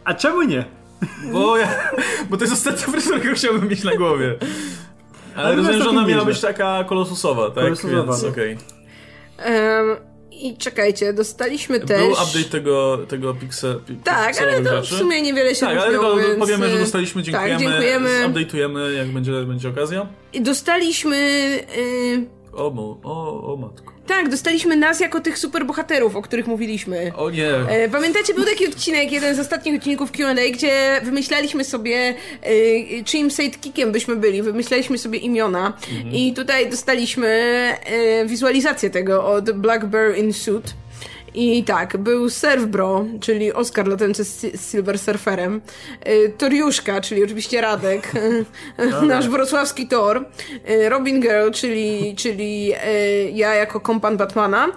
A czemu nie? Bo, ja, bo to jest ostatnia fryzura, którą chciałbym mieć na głowie. Ale, Ale rozumiem, że ona miała być taka kolosusowa, tak? Kolosusowa. Więc okej. Okay. Um, I czekajcie, dostaliśmy też... Był update tego, tego Pixel, Tak, ale to w sumie niewiele się Tak, ale tylko więc... powiemy, że dostaliśmy, dziękujemy, tak, dziękujemy. update'ujemy, jak będzie, będzie okazja. I dostaliśmy... Yy... O, o, o matko. Tak, dostaliśmy nas jako tych superbohaterów, o których mówiliśmy. O nie. E, pamiętacie, był taki odcinek, jeden z ostatnich odcinków Q&A, gdzie wymyślaliśmy sobie, e, czyim sidekickiem byśmy byli. Wymyślaliśmy sobie imiona. Mhm. I tutaj dostaliśmy e, wizualizację tego od Black Bear in Suit. I tak, był Surfbro, czyli Oskar latający z Silver Surferem, y, Toriuszka, czyli oczywiście Radek, nasz wrocławski Tor, y, Robin Girl, czyli, czyli y, ja jako kompan Batmana.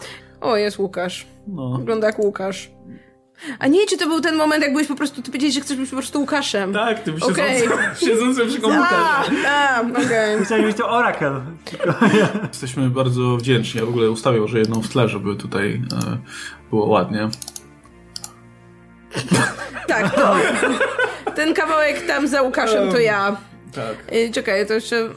O, jest Łukasz. No. Wygląda jak Łukasz. A nie, czy to był ten moment, jak byłeś po prostu, ty powiedziałeś, że chcesz być po prostu Łukaszem. Tak, ty byś okay. siedzący przy komputerze. Tak, okej. Chciałem być to Oracle. Jesteśmy bardzo wdzięczni. Ja w ogóle ustawiał, że jedną w tle, żeby tutaj e, było ładnie. Tak, to. Ten kawałek tam za Łukaszem to ja. Tak. E, czekaj, to jeszcze...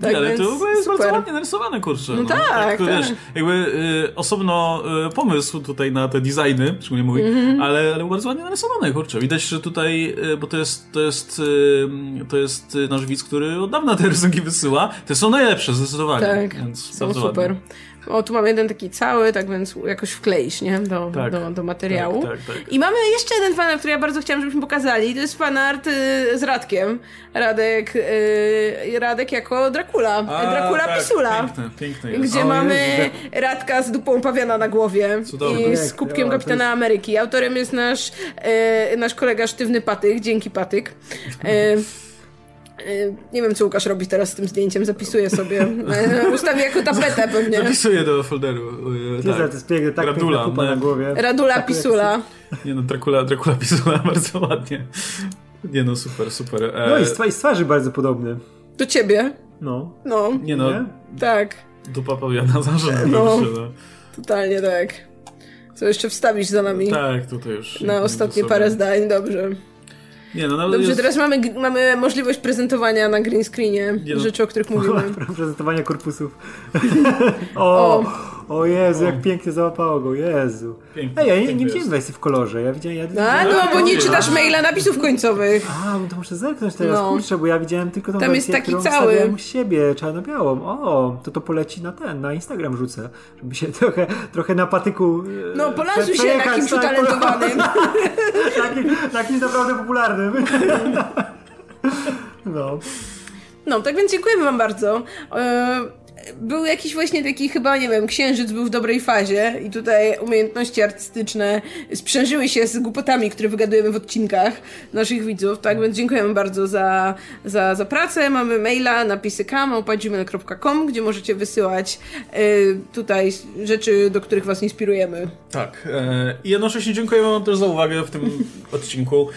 Tak, ale to w ogóle jest super. bardzo ładnie narysowane, kurczę. No, no tak, tak. Wiesz, jakby y, osobno y, pomysł tutaj na te designy, szczególnie mój, mm -hmm. ale, ale bardzo ładnie narysowane, kurczę. Widać, że tutaj, y, bo to jest, to jest, y, to jest nasz widz, który od dawna te rysunki wysyła. Te są najlepsze, zdecydowanie. Tak, więc są super. Ładnie. O, tu mamy jeden taki cały, tak więc jakoś wkleisz, nie? Do, tak, do, do materiału. Tak, tak, tak. I mamy jeszcze jeden fanart, który ja bardzo chciałam, żebyśmy pokazali. To jest fanart y, z Radkiem. Radek, y, Radek jako Dracula. A, Dracula tak, Pisula. Piękny, piękny jest. Gdzie o, mamy jest. Radka z dupą pawiana na głowie. Cudowny. I z kubkiem Kapitana jest... Ameryki. Autorem jest nasz, y, nasz kolega Sztywny Patyk. Dzięki Patyk. Y, nie wiem, co Łukasz robi teraz z tym zdjęciem, zapisuję sobie. Y, Ustawię jako tapetę pewnie. Zapisuję do folderu. y, Tak. Tak. To jest pięknie, tak Radula, piękna kupa no. na głowie. Radula Tak, Pisula. Nie no, Dracula, Dracula Pisula bardzo ładnie. Nie no, super, super. E, No i z, twa- i z twarzy bardzo podobny. Do ciebie. No. No, Nie no, Nie? tak. dupa Pawiana zawsze No. no. Totalnie tak. Co jeszcze wstawisz za nami? Tak, tutaj już. Na ostatnie sobie. parę zdań, dobrze. Nie no, no Dobrze, jest... teraz mamy, mamy możliwość prezentowania na green screenie Nie no. rzeczy, o których mówimy. Prezentowania korpusów. o, o Jezu, jak pięknie załapało go, Jezu. Pięknie, Ej, ja nie, nie widziałem jest. wersji w kolorze, ja widziałem... Ja, A, ja, no, bo nie A. czytasz maila napisów końcowych. A, no to muszę zerknąć teraz, No. kurczę, bo ja widziałem tylko tą Tam jest wersję, taki którą cały. u siebie, czarno-białą. O, to to poleci na ten, na Instagram rzucę, żeby się trochę, trochę na patyku e, No, polansuj prze- się na kimś utalentowanym. Takim, takim naprawdę popularnym. No. No, tak więc dziękujemy wam bardzo. Był jakiś właśnie taki chyba, nie wiem, księżyc był w dobrej fazie i tutaj umiejętności artystyczne sprzężyły się z głupotami, które wygadujemy w odcinkach naszych widzów, tak więc dziękujemy bardzo za, za, za pracę. Mamy maila napisykam.gmail.com, gdzie możecie wysyłać e, tutaj rzeczy, do których was inspirujemy. Tak. E, I jednocześnie dziękujemy Wam też za uwagę w tym odcinku.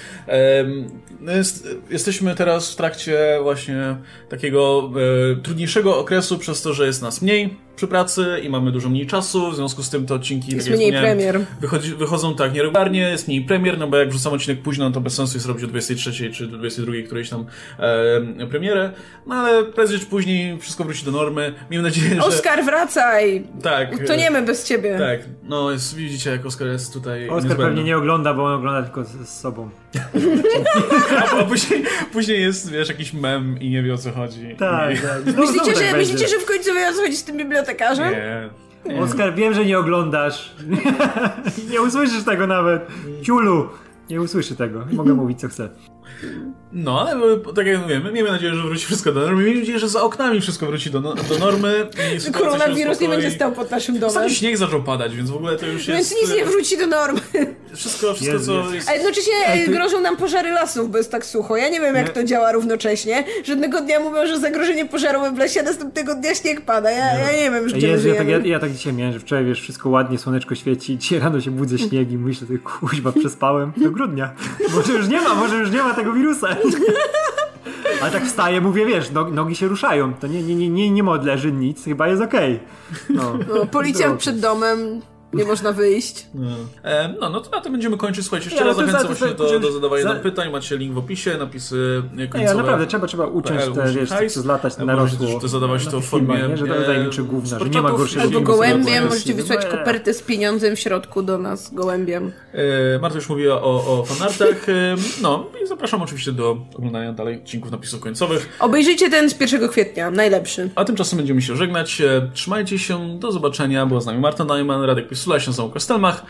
No jest, jesteśmy teraz w trakcie właśnie takiego e, trudniejszego okresu przez to, że jest nas mniej przy pracy i mamy dużo mniej czasu, w związku z tym te odcinki Jest tak mniej premier. Wychodzi, wychodzą tak nieregularnie, jest mniej premier, no bo jak wrzucam odcinek późno, no to bez sensu jest robić o 23 czy 22 którejś tam e, premierę, no ale prędzej czy później wszystko wróci do normy. Miejmy nadzieję, że... Oskar, wracaj! Tak. Utoniemy bez ciebie. Tak, no jest, widzicie jak Oskar jest tutaj Oskar niezbędny. pewnie nie ogląda, bo on ogląda tylko z, z sobą. A, później, później jest, wiesz, jakiś mem i nie wie o co chodzi. Tak, I... tak. Znowu Myślicie, tak że, będzie. myślicie, że w końcu wie o co chodzi z tym bibliotekarzem? Nie. Oskar, wiem, że nie oglądasz. nie usłyszysz tego nawet. Ciulu. Nie usłyszy tego. Mogę mówić, co chcę. No, ale tak jak mówiłem, miejmy nadzieję, że wróci wszystko do normy. Miejmy nadzieję, że za oknami wszystko wróci do, no, do normy. Koronawirus nie będzie stał pod naszym domem. Ostatnio śnieg zaczął padać, więc w ogóle to już jest... Więc nic nie wróci do normy. Wszystko, wszystko Jezu, co jest... A jednocześnie ty- grożą nam pożary lasów, bo jest tak sucho. Ja nie wiem, jak Nie. to działa równocześnie. Żadnego dnia mówią, że zagrożenie pożarowym w lesie, a następnego dnia śnieg pada. Ja, ja nie wiem, już gdzie my Jezu, ja, tak, ja, ja tak dzisiaj miałem, że wczoraj wiesz, wszystko ładnie, słoneczko świeci, dzisiaj rano się budzę śnieg i myślę, że kuźba przespałem do grudnia. Może już nie ma, może już nie ma tego wirusa. Ale tak wstaję, mówię, wiesz, no, nogi się ruszają, to nie, nie, nie, nie, nie modleży nic, chyba jest okej. No. No, policjant przed domem, nie można wyjść. No. E, no, no to na tym będziemy kończyć. Słuchajcie, jeszcze Nie, raz ale to zachęcam za- właśnie to- do, do zadawania za- pytań. Macie link w opisie, napisy końcowe. Nie, ale naprawdę trzeba, trzeba uciąć PL, te, wiesz, hajs. zlatać możecie też to zadawać na to w filmach, formie, Nie, że to e, tajemniczy gówna, że nie ma gorszego Albo gołębiem, możecie No, wysłać nie. kopertę z pieniądzem w środku do nas, gołębiem. E, Marta już mówiła o, o fanartach. E, no i zapraszam oczywiście do oglądania dalej odcinków napisów końcowych. Obejrzyjcie ten z 1 kwietnia, najlepszy. A tymczasem będziemy się żegnać. E, Trzymajcie się, do zobaczenia. Była z nami Marta Neumann, Radek Pisula, się nazywam Kostelmach.